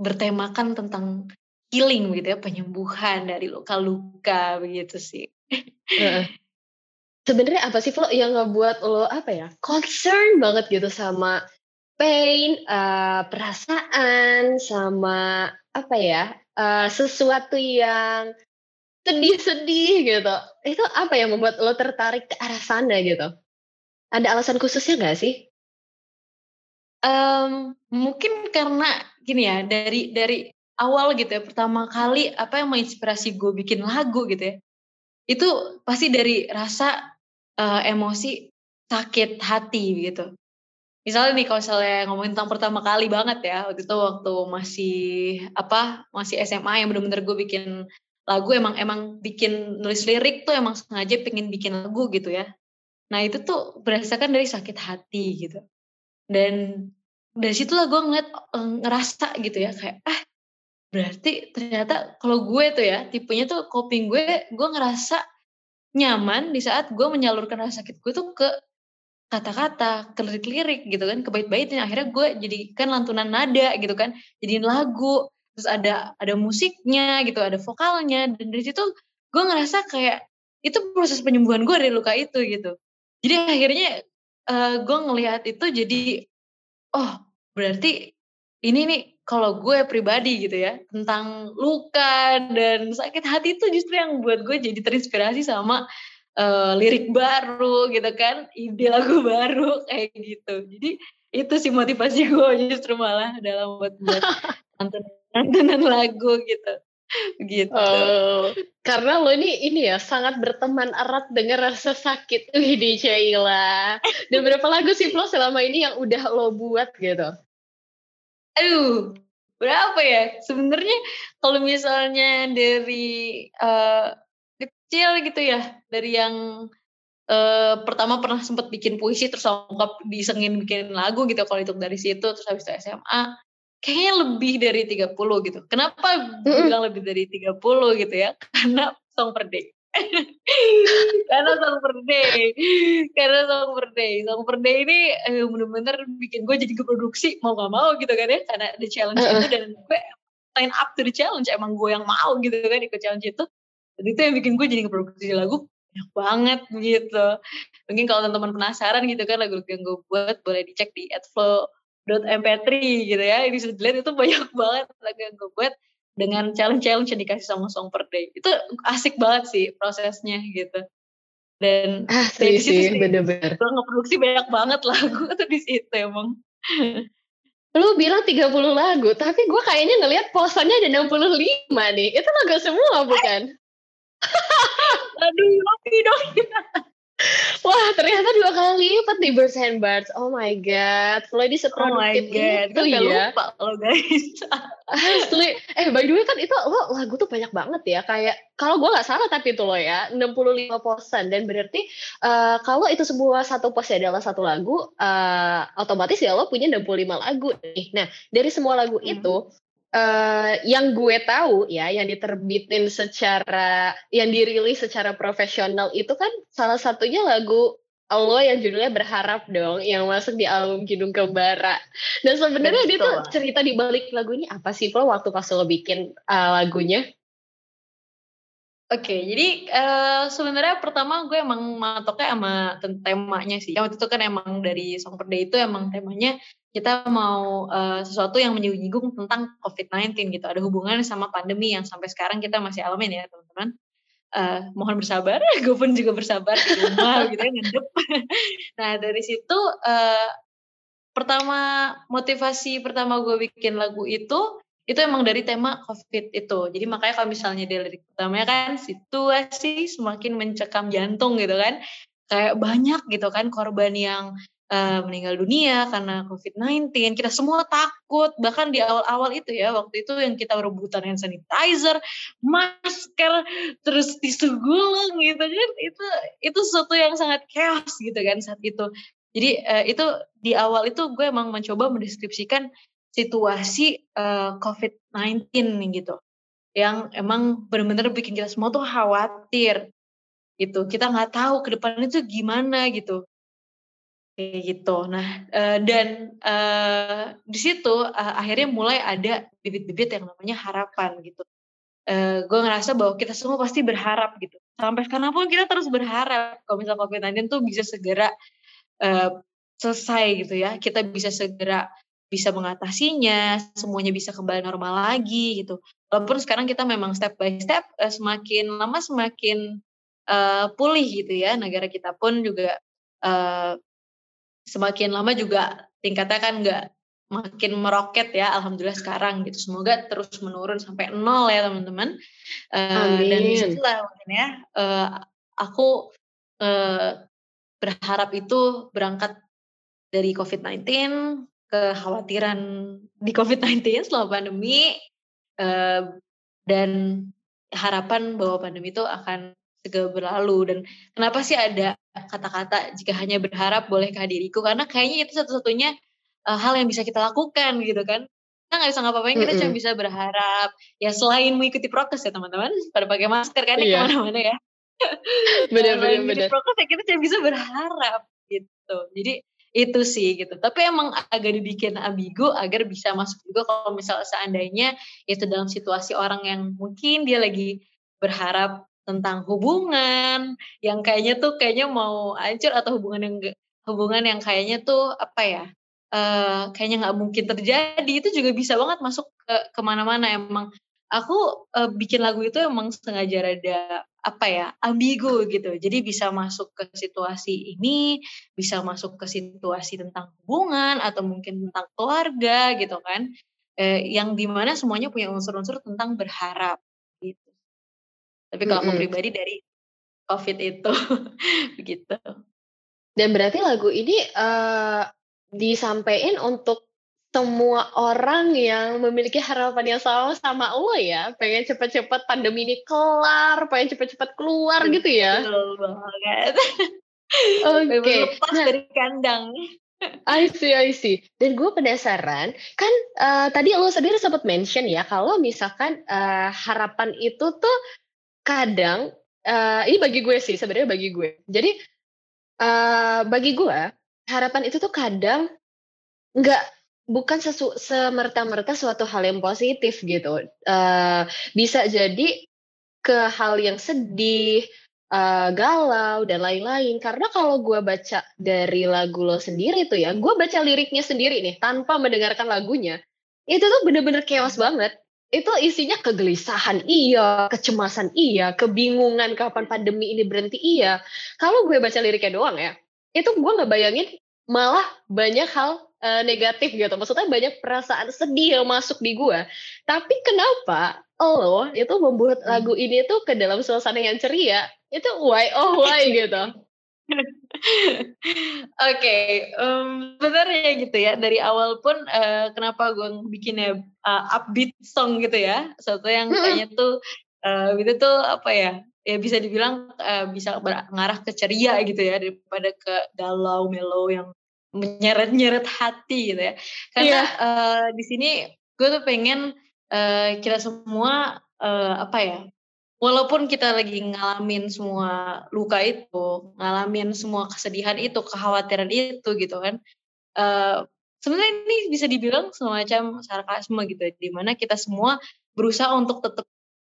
bertemakan tentang healing gitu ya penyembuhan dari luka-luka begitu sih. Sebenarnya apa sih Flo yang ngebuat lo apa ya concern banget gitu sama pain, uh, perasaan, sama apa ya, uh, sesuatu yang sedih-sedih gitu. Itu apa yang membuat lo tertarik ke arah sana gitu? Ada alasan khususnya gak sih? Um, mungkin karena gini ya dari dari awal gitu ya pertama kali apa yang menginspirasi gue bikin lagu gitu ya itu pasti dari rasa uh, emosi sakit hati gitu misalnya nih kalau misalnya ngomongin tentang pertama kali banget ya waktu itu waktu masih apa masih SMA yang bener-bener gue bikin lagu emang emang bikin nulis lirik tuh emang sengaja pengen bikin lagu gitu ya. Nah itu tuh berdasarkan dari sakit hati gitu. Dan dari situlah gue ngeliat eh, ngerasa gitu ya kayak ah berarti ternyata kalau gue tuh ya tipenya tuh coping gue gue ngerasa nyaman di saat gue menyalurkan rasa sakit gue tuh ke kata-kata, ke lirik-lirik gitu kan, ke bait-baitin akhirnya gue jadikan lantunan nada gitu kan, jadiin lagu, terus ada ada musiknya gitu, ada vokalnya. Dan dari situ gue ngerasa kayak itu proses penyembuhan gue dari luka itu gitu. Jadi akhirnya uh, gue ngelihat itu jadi oh berarti ini nih kalau gue pribadi gitu ya tentang luka dan sakit hati itu justru yang buat gue jadi terinspirasi sama uh, lirik baru gitu kan ide lagu baru kayak gitu jadi itu sih motivasi gue justru malah dalam buat buat nonton lagu gitu gitu. Oh, karena lo ini ini ya sangat berteman erat dengan rasa sakit. Di Sheila. Dan berapa lagu sih lo selama ini yang udah lo buat gitu? Aduh, berapa ya? Sebenarnya kalau misalnya dari uh, kecil gitu ya, dari yang uh, pertama pernah sempat bikin puisi terus lengkap disengin bikin lagu gitu kalau itu dari situ terus habis itu SMA kayaknya lebih dari 30 gitu. Kenapa bilang lebih dari 30 gitu ya? Karena song per day. Karena song per day. Karena song per day. Song per day ini eh, bener-bener bikin gue jadi keproduksi mau gak mau gitu kan ya. Karena ada challenge itu dan gue sign up to the challenge. Emang gue yang mau gitu kan ikut challenge itu. Dan itu yang bikin gue jadi keproduksi lagu banyak banget gitu. Mungkin kalau teman-teman penasaran gitu kan lagu-lagu yang gue buat boleh dicek di @flow mp3 gitu ya. Ini sudah dilihat itu banyak banget lagu yang gue buat dengan challenge-challenge yang dikasih sama song per day. Itu asik banget sih prosesnya gitu. Dan asik dari sih bener-bener. gue ngeproduksi banyak banget lagu tuh di situ emang. Lu bilang 30 lagu tapi gue kayaknya ngelihat posannya ada 65 nih. Itu lagu semua bukan aduh tapi dong Wah ternyata dua kali lipat di Birds and Birds. Oh my god, lo di seproduktif oh itu ya. lupa lo guys. Asli. Eh by the way kan itu lo lagu tuh banyak banget ya. Kayak kalau gue nggak salah tapi itu lo ya 65 posan dan berarti uh, kalau itu sebuah satu pos adalah satu lagu, uh, otomatis ya lo punya 65 lagu nih. Nah dari semua lagu hmm. itu uh, yang gue tahu ya yang diterbitin secara yang dirilis secara profesional itu kan salah satunya lagu Allah yang judulnya berharap dong yang masuk di album Kidung Kembara. Dan sebenarnya dia tuh cerita di balik lagu ini apa sih lo waktu pas lo bikin uh, lagunya? Oke, okay, jadi uh, sebenarnya pertama gue emang matoknya sama temanya sih. Yang waktu itu kan emang dari Song Perda itu emang temanya kita mau uh, sesuatu yang menyinggung tentang COVID-19 gitu. Ada hubungan sama pandemi yang sampai sekarang kita masih alamin ya teman-teman. Uh, mohon bersabar, gue pun juga bersabar gitu ya nah dari situ uh, pertama motivasi pertama gue bikin lagu itu itu emang dari tema COVID itu. Jadi makanya kalau misalnya di lirik pertamanya kan situasi semakin mencekam jantung gitu kan. Kayak banyak gitu kan korban yang uh, meninggal dunia karena COVID-19. Kita semua takut. Bahkan di awal-awal itu ya, waktu itu yang kita rebutan hand sanitizer, masker, terus tisu gulung gitu kan. Itu itu sesuatu yang sangat chaos gitu kan saat itu. Jadi uh, itu di awal itu gue emang mencoba mendeskripsikan situasi uh, COVID-19 gitu yang emang benar-benar bikin kita semua tuh khawatir gitu kita nggak tahu ke depan itu gimana gitu kayak gitu nah uh, dan uh, di situ uh, akhirnya mulai ada bibit-bibit yang namanya harapan gitu gue ngerasa bahwa kita semua pasti berharap gitu sampai sekarang pun kita terus berharap kalau misalnya COVID-19 tuh bisa segera selesai gitu ya kita bisa segera bisa mengatasinya, semuanya bisa kembali normal lagi gitu. Walaupun sekarang kita memang step by step semakin lama semakin pulih gitu ya. Negara kita pun juga semakin lama juga tingkatnya kan nggak makin meroket ya. Alhamdulillah sekarang gitu. Semoga terus menurun sampai nol ya teman-teman. Uh, dan di situlah mungkin ya uh, aku uh, berharap itu berangkat dari COVID-19 kekhawatiran di COVID-19 selama pandemi uh, dan harapan bahwa pandemi itu akan segera berlalu dan kenapa sih ada kata-kata jika hanya berharap bolehkah diriku karena kayaknya itu satu-satunya uh, hal yang bisa kita lakukan gitu kan kita nggak bisa ngapa-ngapain mm -hmm. kita cuma bisa berharap ya selain mengikuti prokes ya teman-teman pada pakai masker kan iya. ke mana-mana ya benar-benar benar prokes ya kita cuma bisa berharap gitu jadi itu sih gitu. Tapi emang agak dibikin ambigu agar bisa masuk juga kalau misalnya seandainya itu dalam situasi orang yang mungkin dia lagi berharap tentang hubungan yang kayaknya tuh kayaknya mau hancur atau hubungan yang hubungan yang kayaknya tuh apa ya uh, kayaknya nggak mungkin terjadi itu juga bisa banget masuk ke ke mana-mana. Emang aku uh, bikin lagu itu emang sengaja rada apa ya ambigu gitu. Jadi bisa masuk ke situasi ini bisa masuk ke situasi tentang hubungan atau mungkin tentang keluarga gitu kan. Eh, yang di mana semuanya punya unsur-unsur tentang berharap tapi kalau mm -hmm. aku pribadi dari covid itu begitu dan berarti lagu ini uh, disampaikan untuk semua orang yang memiliki harapan yang sama sama lo ya pengen cepet-cepet pandemi ini kelar pengen cepet-cepet keluar gitu ya betul banget oke okay. lepas nah, dari kandang I see, I see. Dan gue penasaran, kan uh, tadi lo sendiri sempat mention ya, kalau misalkan uh, harapan itu tuh kadang, uh, ini bagi gue sih, sebenarnya bagi gue. Jadi, uh, bagi gue, harapan itu tuh kadang nggak bukan sesu, semerta-merta suatu hal yang positif gitu. Uh, bisa jadi ke hal yang sedih, uh, galau dan lain-lain. Karena kalau gue baca dari lagu lo sendiri tuh ya, gue baca liriknya sendiri nih tanpa mendengarkan lagunya, itu tuh bener-bener chaos banget. Itu isinya kegelisahan iya, kecemasan iya, kebingungan kapan pandemi ini berhenti iya. Kalau gue baca liriknya doang ya, itu gue nggak bayangin malah banyak hal uh, negatif gitu. Maksudnya banyak perasaan sedih yang masuk di gue. Tapi kenapa lo itu membuat hmm. lagu ini tuh ke dalam suasana yang ceria? Itu why oh why gitu. Oke, okay, um, sebenarnya gitu ya dari awal pun uh, kenapa gue bikinnya uh, upbeat song gitu ya, satu yang kayaknya tuh uh, itu tuh apa ya, ya bisa dibilang uh, bisa mengarah ke ceria gitu ya daripada ke galau mellow yang menyeret-nyeret hati gitu ya. Karena yeah. Iya. uh, di sini gue tuh pengen uh, kita semua uh, apa ya? Walaupun kita lagi ngalamin semua luka itu, ngalamin semua kesedihan itu, kekhawatiran itu gitu kan. Uh, sebenarnya ini bisa dibilang semacam sarkasme gitu di mana kita semua berusaha untuk tetap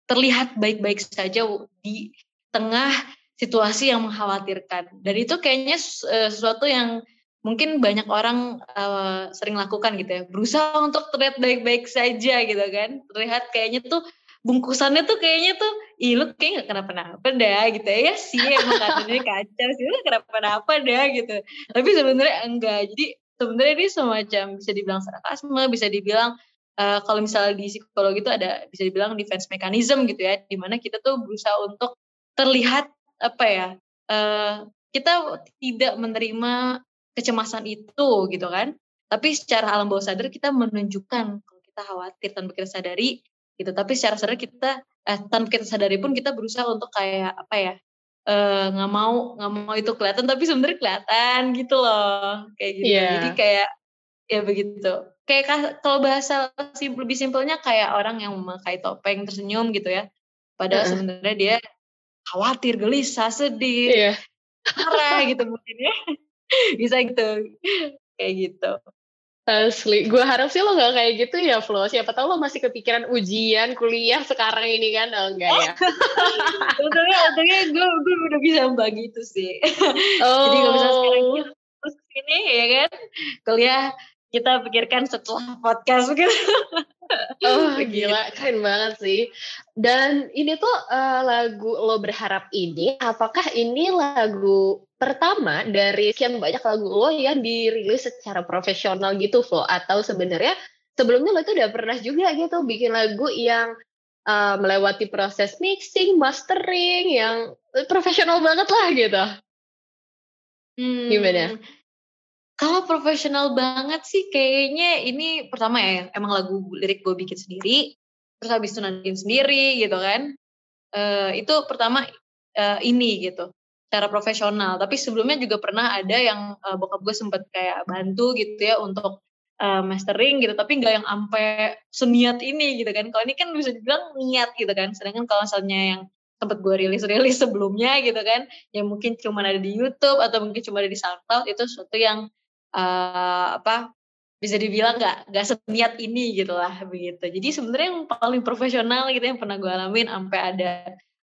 terlihat baik-baik saja di tengah situasi yang mengkhawatirkan. Dan itu kayaknya sesuatu yang mungkin banyak orang uh, sering lakukan gitu ya berusaha untuk terlihat baik-baik saja gitu kan terlihat kayaknya tuh bungkusannya tuh kayaknya tuh ih lu kayak gak kenapa-napa dah gitu ya, ya sih emang katanya kacau sih lu kenapa-napa dah gitu. Tapi sebenarnya enggak. Jadi sebenarnya ini semacam bisa dibilang sarkasme bisa dibilang uh, kalau misalnya di psikologi itu ada bisa dibilang defense mechanism gitu ya di mana kita tuh berusaha untuk terlihat apa ya uh, kita tidak menerima kecemasan itu gitu kan. Tapi secara alam bawah sadar kita menunjukkan kalau kita khawatir tanpa kita sadari gitu. Tapi secara sadar kita eh, tanpa kita sadari pun kita berusaha untuk kayak apa ya eh, nggak uh, mau nggak mau itu kelihatan tapi sebenarnya kelihatan gitu loh kayak gitu. Yeah. Jadi kayak ya begitu. Kayak kalau bahasa simpel lebih simpelnya kayak orang yang memakai topeng tersenyum gitu ya. Padahal uh. sebenarnya dia khawatir, gelisah, sedih, yeah. marah gitu mungkin ya. bisa gitu kayak gitu Asli, gue harap sih lo gak kayak gitu ya Flo. Siapa tahu lo masih kepikiran ujian kuliah sekarang ini kan? Oh enggak ya? untungnya, untungnya gue, gue udah bisa membagi itu sih. Oh. Jadi kalau misalnya sekarang terus ke sini ya kan, kuliah kita pikirkan setelah podcast gitu. Oh gila, keren banget sih. Dan ini tuh uh, lagu Lo Berharap ini, apakah ini lagu pertama dari sekian banyak lagu lo yang dirilis secara profesional gitu, Flo? Atau sebenarnya sebelumnya lo itu udah pernah juga gitu bikin lagu yang uh, melewati proses mixing, mastering, yang profesional banget lah gitu? Hmm, Gimana? Kalau profesional banget sih kayaknya ini pertama ya emang lagu lirik gue bikin sendiri, terus habis itu sendiri gitu kan. Uh, itu pertama uh, ini gitu cara profesional. Tapi sebelumnya juga pernah ada yang uh, bokap gue sempet kayak bantu gitu ya untuk uh, mastering gitu. Tapi nggak yang sampai seniat ini gitu kan. Kalau ini kan bisa dibilang niat gitu kan. Sedangkan kalau misalnya yang sempat gue rilis-rilis sebelumnya gitu kan, yang mungkin cuma ada di YouTube atau mungkin cuma ada di SoundCloud itu sesuatu yang uh, apa bisa dibilang nggak nggak seniat ini gitu lah begitu jadi sebenarnya yang paling profesional gitu yang pernah gue alamin sampai ada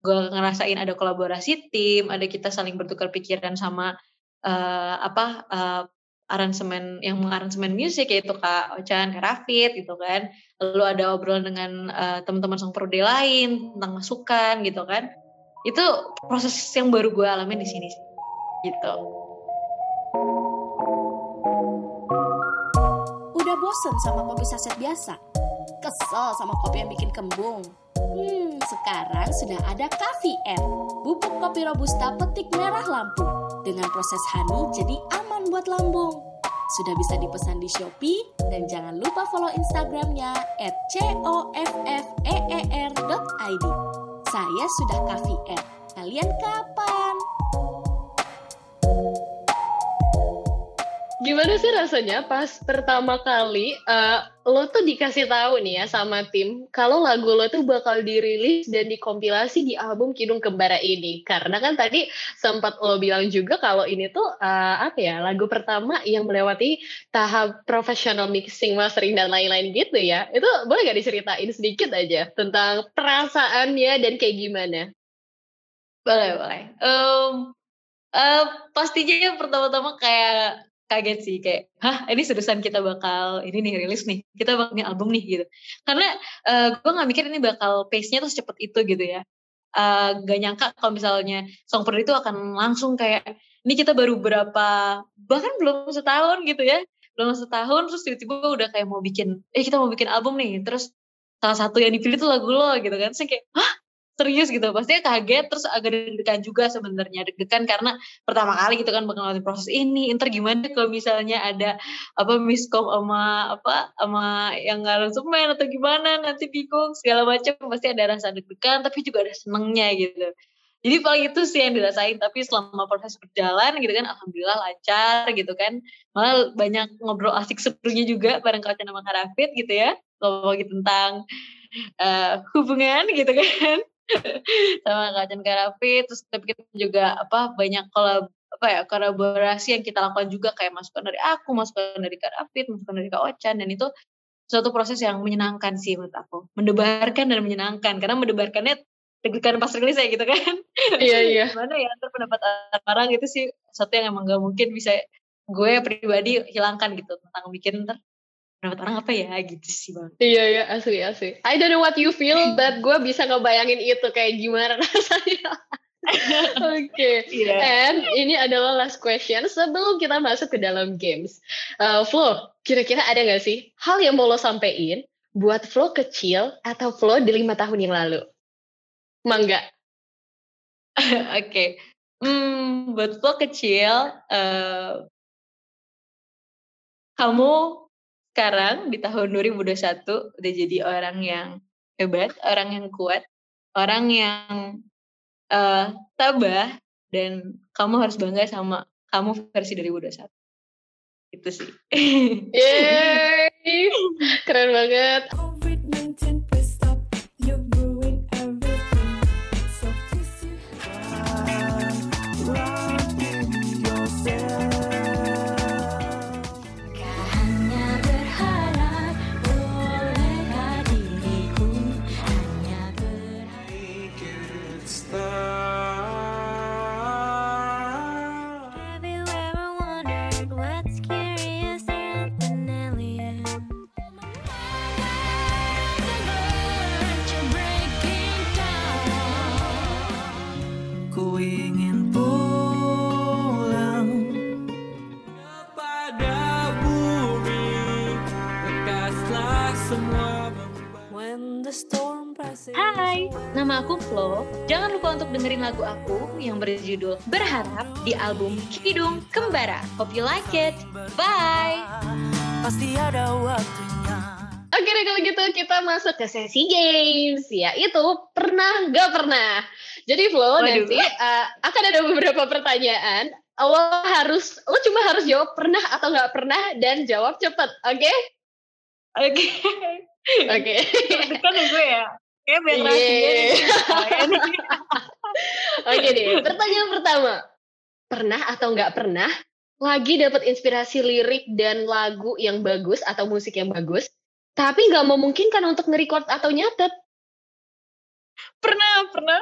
gue ngerasain ada kolaborasi tim ada kita saling bertukar pikiran sama uh, apa uh, aransemen yang mengaransemen musik yaitu Kak Ocan, Kak Rafid gitu kan. Lalu ada obrolan dengan uh, teman-teman sang prodi lain tentang masukan gitu kan. Itu proses yang baru gue alamin di sini gitu. Udah bosen sama kopi saset biasa? Kesel sama kopi yang bikin kembung? Hmm, sekarang sudah ada App, bubuk kopi robusta petik merah Lampung. Dengan proses honey jadi aman buat lambung. Sudah bisa dipesan di Shopee dan jangan lupa follow Instagramnya at coffeer.id. Saya sudah App. Kalian kapan? Gimana sih rasanya pas pertama kali uh, lo tuh dikasih tahu nih ya sama tim kalau lagu lo tuh bakal dirilis dan dikompilasi di album Kidung Kembara ini. Karena kan tadi sempat lo bilang juga kalau ini tuh uh, apa ya lagu pertama yang melewati tahap professional mixing, mastering dan lain-lain gitu ya. Itu boleh gak diceritain sedikit aja tentang perasaannya dan kayak gimana? Boleh boleh. Um, uh, pastinya yang pertama-tama kayak kaget sih kayak hah ini seriusan kita bakal ini nih rilis nih kita bakal ini album nih gitu. Karena uh, gue nggak mikir ini bakal pace-nya tuh secepat itu gitu ya. Uh, gak nyangka kalau misalnya song per itu akan langsung kayak ini kita baru berapa bahkan belum setahun gitu ya. Belum setahun terus tiba-tiba udah kayak mau bikin eh kita mau bikin album nih terus salah satu yang dipilih tuh lagu lo gitu kan. Saya kayak hah serius gitu. Pastinya kaget terus agak deg-degan juga sebenarnya. Deg-degan karena pertama kali gitu kan ngelakuin proses ini. Ntar gimana kalau misalnya ada apa miskom sama apa sama yang semen atau gimana nanti bingung segala macam. Pasti ada rasa deg-degan tapi juga ada senengnya gitu. Jadi paling itu sih yang dirasain. Tapi selama proses berjalan gitu kan alhamdulillah lancar gitu kan. Malah banyak ngobrol asik serunya juga bareng kau sama Karafit gitu ya. Ngomongin tentang uh, hubungan gitu kan sama Kak Chan Karafi terus tapi kita juga apa banyak kolab apa ya kolaborasi yang kita lakukan juga kayak masukan dari aku masukan dari Kak Rafid masukan dari Kak Ochan dan itu suatu proses yang menyenangkan sih menurut aku. Mendebarkan dan menyenangkan karena mendebarkannya deg-degan pas rilis ya gitu kan. Iya iya. Gimana ya ntar pendapat orang itu sih satu yang emang gak mungkin bisa gue pribadi hilangkan gitu tentang bikin ntar pendapat orang apa ya gitu sih bang iya iya asli asli I don't know what you feel but gue bisa ngebayangin itu kayak gimana rasanya Oke, okay. Iya. yeah. and ini adalah last question sebelum kita masuk ke dalam games. Uh, Flo, kira-kira ada gak sih hal yang mau lo sampein buat Flo kecil atau Flo di lima tahun yang lalu? Mangga. Oke, okay. hmm, buat Flo kecil, uh, kamu sekarang di tahun 2021 udah jadi orang yang hebat, orang yang kuat, orang yang uh, tabah dan kamu harus bangga sama kamu versi 2021. Itu sih. Yeay! Keren banget. Nama aku Flo. Jangan lupa untuk dengerin lagu aku yang berjudul Berharap di album Kidung Kembara. Hope you like it. Bye. Pasti ada waktunya. Oke deh kalau gitu kita masuk ke sesi games ya itu pernah gak pernah. Jadi Flo Waduh. nanti uh, akan ada beberapa pertanyaan. Lo harus lo cuma harus jawab pernah atau nggak pernah dan jawab cepet, oke? Okay? Oke. Okay. Oke. Okay. Dekat ya gue ya. Kayak biar Oke deh, pertanyaan pertama. Pernah atau nggak pernah lagi dapat inspirasi lirik dan lagu yang bagus atau musik yang bagus, tapi nggak memungkinkan untuk nge-record atau nyatet? Pernah, pernah.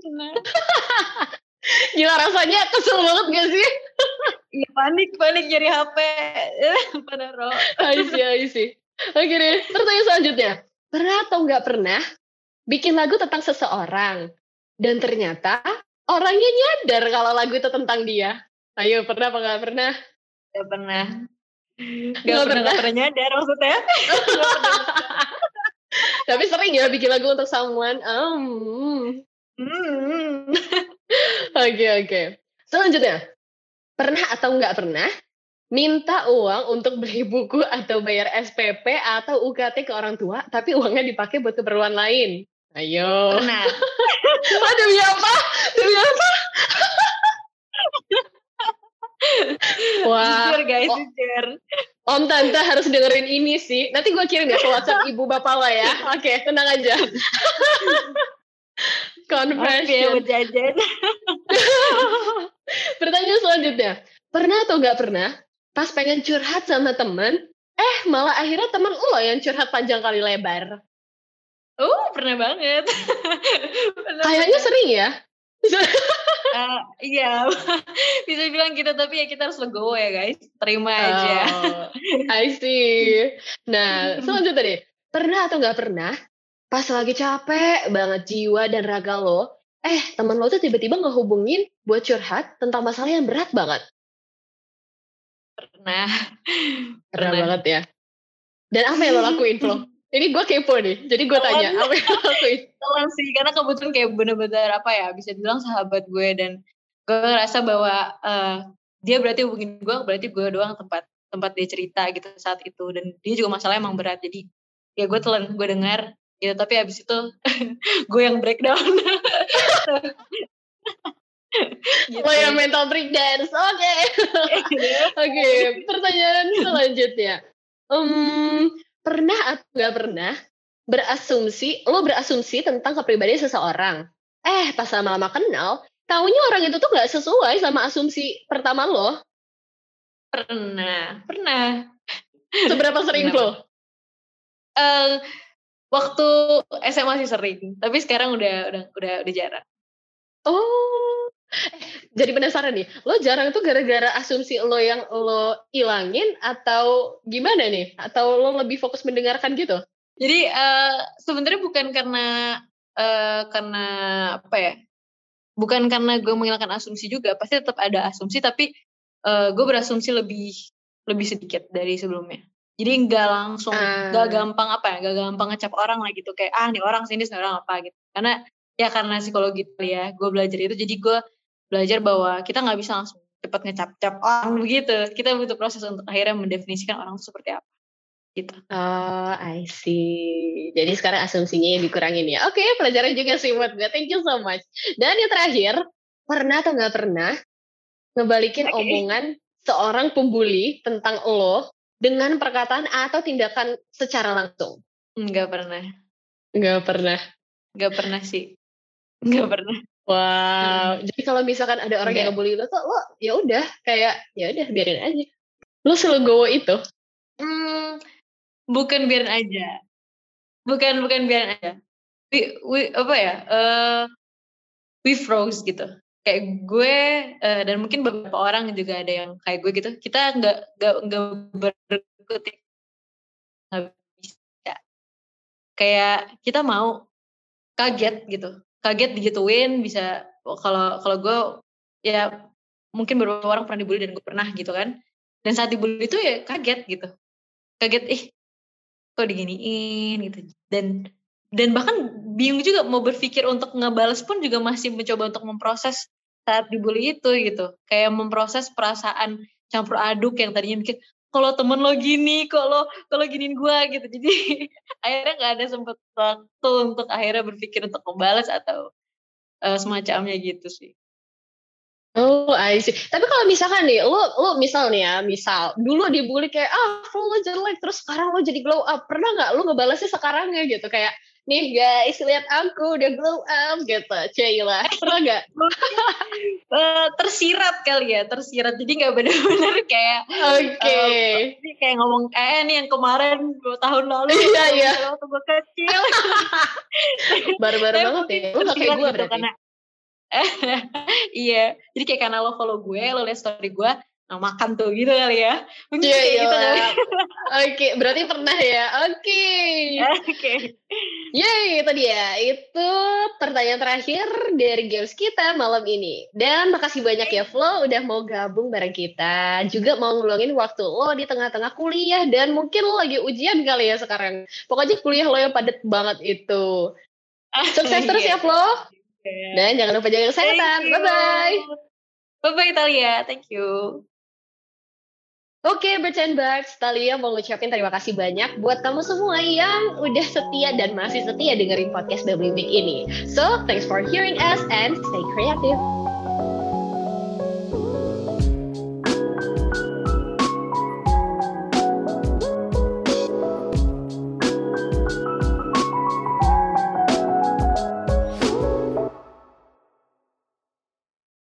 Pernah. Gila rasanya kesel banget gak sih? Iya panik, panik nyari HP. Pada roh. I see, I see. Oke deh, pertanyaan selanjutnya. Pernah atau nggak pernah bikin lagu tentang seseorang dan ternyata orangnya nyadar kalau lagu itu tentang dia? Ayo, pernah apa nggak pernah? Gak pernah. Gak, Nggak pernah, pernah. gak pernah nyadar maksudnya. Tapi sering ya bikin lagu untuk someone. Um, Hmm. Oke, oke. Selanjutnya, pernah atau nggak pernah minta uang untuk beli buku atau bayar SPP atau UKT ke orang tua, tapi uangnya dipakai buat keperluan lain? Ayo. Pernah. Ah, demi apa? Demi apa? Wah, jujur guys, oh. jujur. Om Tante harus dengerin ini sih. Nanti gue kirim ya ke WhatsApp ibu bapak lah ya. Oke, tenang aja. Oke, Confession. buat jajan. Pertanyaan selanjutnya. Pernah atau nggak pernah pas pengen curhat sama temen, eh malah akhirnya temen lo yang curhat panjang kali lebar. Oh, pernah banget. Pernah Kayaknya sering ya. Eh, iya, bisa bilang gitu tapi ya kita harus legowo ya guys. Terima aja. Oh, I see. Nah, selanjutnya deh. Pernah atau nggak pernah pas lagi capek banget jiwa dan raga lo, eh temen lo tuh tiba-tiba ngehubungin buat curhat tentang masalah yang berat banget. Pernah. Pernah, Pernah. banget ya. Dan apa yang lo lakuin, Flo? Ini gue kepo nih, jadi gue tanya, apa yang lakuin? Sih, karena kebetulan kayak bener-bener apa ya, bisa dibilang sahabat gue dan gue ngerasa bahwa eh, dia berarti hubungin gue, berarti gue doang tempat tempat dia cerita gitu saat itu dan dia juga masalahnya emang berat jadi ya gue telan gue dengar gitu tapi abis itu gue yang breakdown gitu. Lo yang mental breakdance, oke. Oke, pertanyaan selanjutnya. Em, pernah atau nggak pernah berasumsi, lo berasumsi tentang kepribadian seseorang. Eh, pas lama-lama kenal, taunya orang itu tuh nggak sesuai sama asumsi pertama lo. pernah pernah Seberapa sering lo? Eh, waktu SMA sih sering tapi sekarang udah udah udah udah jarang Oh, jadi penasaran nih. Lo jarang tuh gara-gara asumsi lo yang lo ilangin atau gimana nih? Atau lo lebih fokus mendengarkan gitu? Jadi eh sebenarnya bukan karena eh karena apa ya? Bukan karena gue menghilangkan asumsi juga, pasti tetap ada asumsi tapi eh gue berasumsi lebih lebih sedikit dari sebelumnya. Jadi nggak langsung nggak gampang apa ya, nggak gampang ngecap orang lah gitu kayak ah nih orang sini nih orang apa gitu. Karena ya karena psikologi ya, gue belajar itu jadi gue belajar bahwa kita nggak bisa langsung cepat ngecap-cap orang begitu. Kita butuh proses untuk akhirnya mendefinisikan orang itu seperti apa. Gitu. Oh, I see. Jadi sekarang asumsinya yang dikurangin ya. Oke, pelajaran juga sih buat gue. Thank you so much. Dan yang terakhir, pernah atau nggak pernah ngebalikin Oke. omongan seorang pembuli tentang lo dengan perkataan atau tindakan secara langsung? Nggak pernah. Nggak pernah. Nggak pernah sih. Nggak pernah. Wow. Jadi kalau misalkan ada orang yang Nggak. ngebully lo tuh, lo ya udah kayak ya udah biarin aja. Lo selegowo itu. Hmm, bukan biarin aja. Bukan bukan biarin aja. We, we- apa ya? eh we froze gitu. Kayak gue eh, dan mungkin beberapa orang juga ada yang kayak gue gitu. Kita nggak nggak nggak berkutik nggak bisa. Kayak kita mau kaget gitu. Kaget digituin bisa kalau kalau gue ya mungkin beberapa orang pernah dibully dan gue pernah gitu kan. Dan saat dibully itu ya kaget gitu. Kaget ih kok diginiin? gitu. Dan dan bahkan bingung juga mau berpikir untuk ngebales pun juga masih mencoba untuk memproses saat dibully itu gitu. Kayak memproses perasaan campur aduk yang tadinya mikir kalau temen lo gini kalau kalau giniin gua gitu jadi akhirnya nggak ada sempet waktu untuk akhirnya berpikir untuk membalas atau eh, semacamnya gitu sih Oh, I see. Tapi kalau misalkan nih, lo, lo misal nih ya, misal dulu dibully kayak ah, lo jelek, terus sekarang lo jadi glow up. Pernah nggak lo ngebalasnya sekarangnya gitu kayak nih guys lihat aku udah glow up gitu, Cila. Pernah nggak? Eh, tersirat kali ya tersirat jadi nggak benar-benar kayak Oke. Ini kayak ngomong eh ini yang kemarin dua tahun lalu Iya, iya. waktu gue kecil Baru-baru banget ya. Lo nggak kayak gue berarti. karena iya jadi kayak karena lo follow gue lo liat story gue makan tuh gitu kali ya mungkin Iya, kayak iya. gitu kali Oke, berarti pernah ya. Oke. oke Yeay, itu dia. Itu pertanyaan terakhir dari games kita malam ini. Dan makasih banyak ya Flo udah mau gabung bareng kita. Juga mau ngeluangin waktu lo di tengah-tengah kuliah dan mungkin lo lagi ujian kali ya sekarang. Pokoknya kuliah lo yang padat banget itu. Sukses terus ya Flo. Dan jangan lupa jaga kesehatan. Bye-bye. Bye-bye Talia, thank you. Oke, Bercand Bugs, Talia mau ngucapin terima kasih banyak buat kamu semua yang udah setia dan masih setia dengerin podcast Babbling ini. So, thanks for hearing us and stay creative.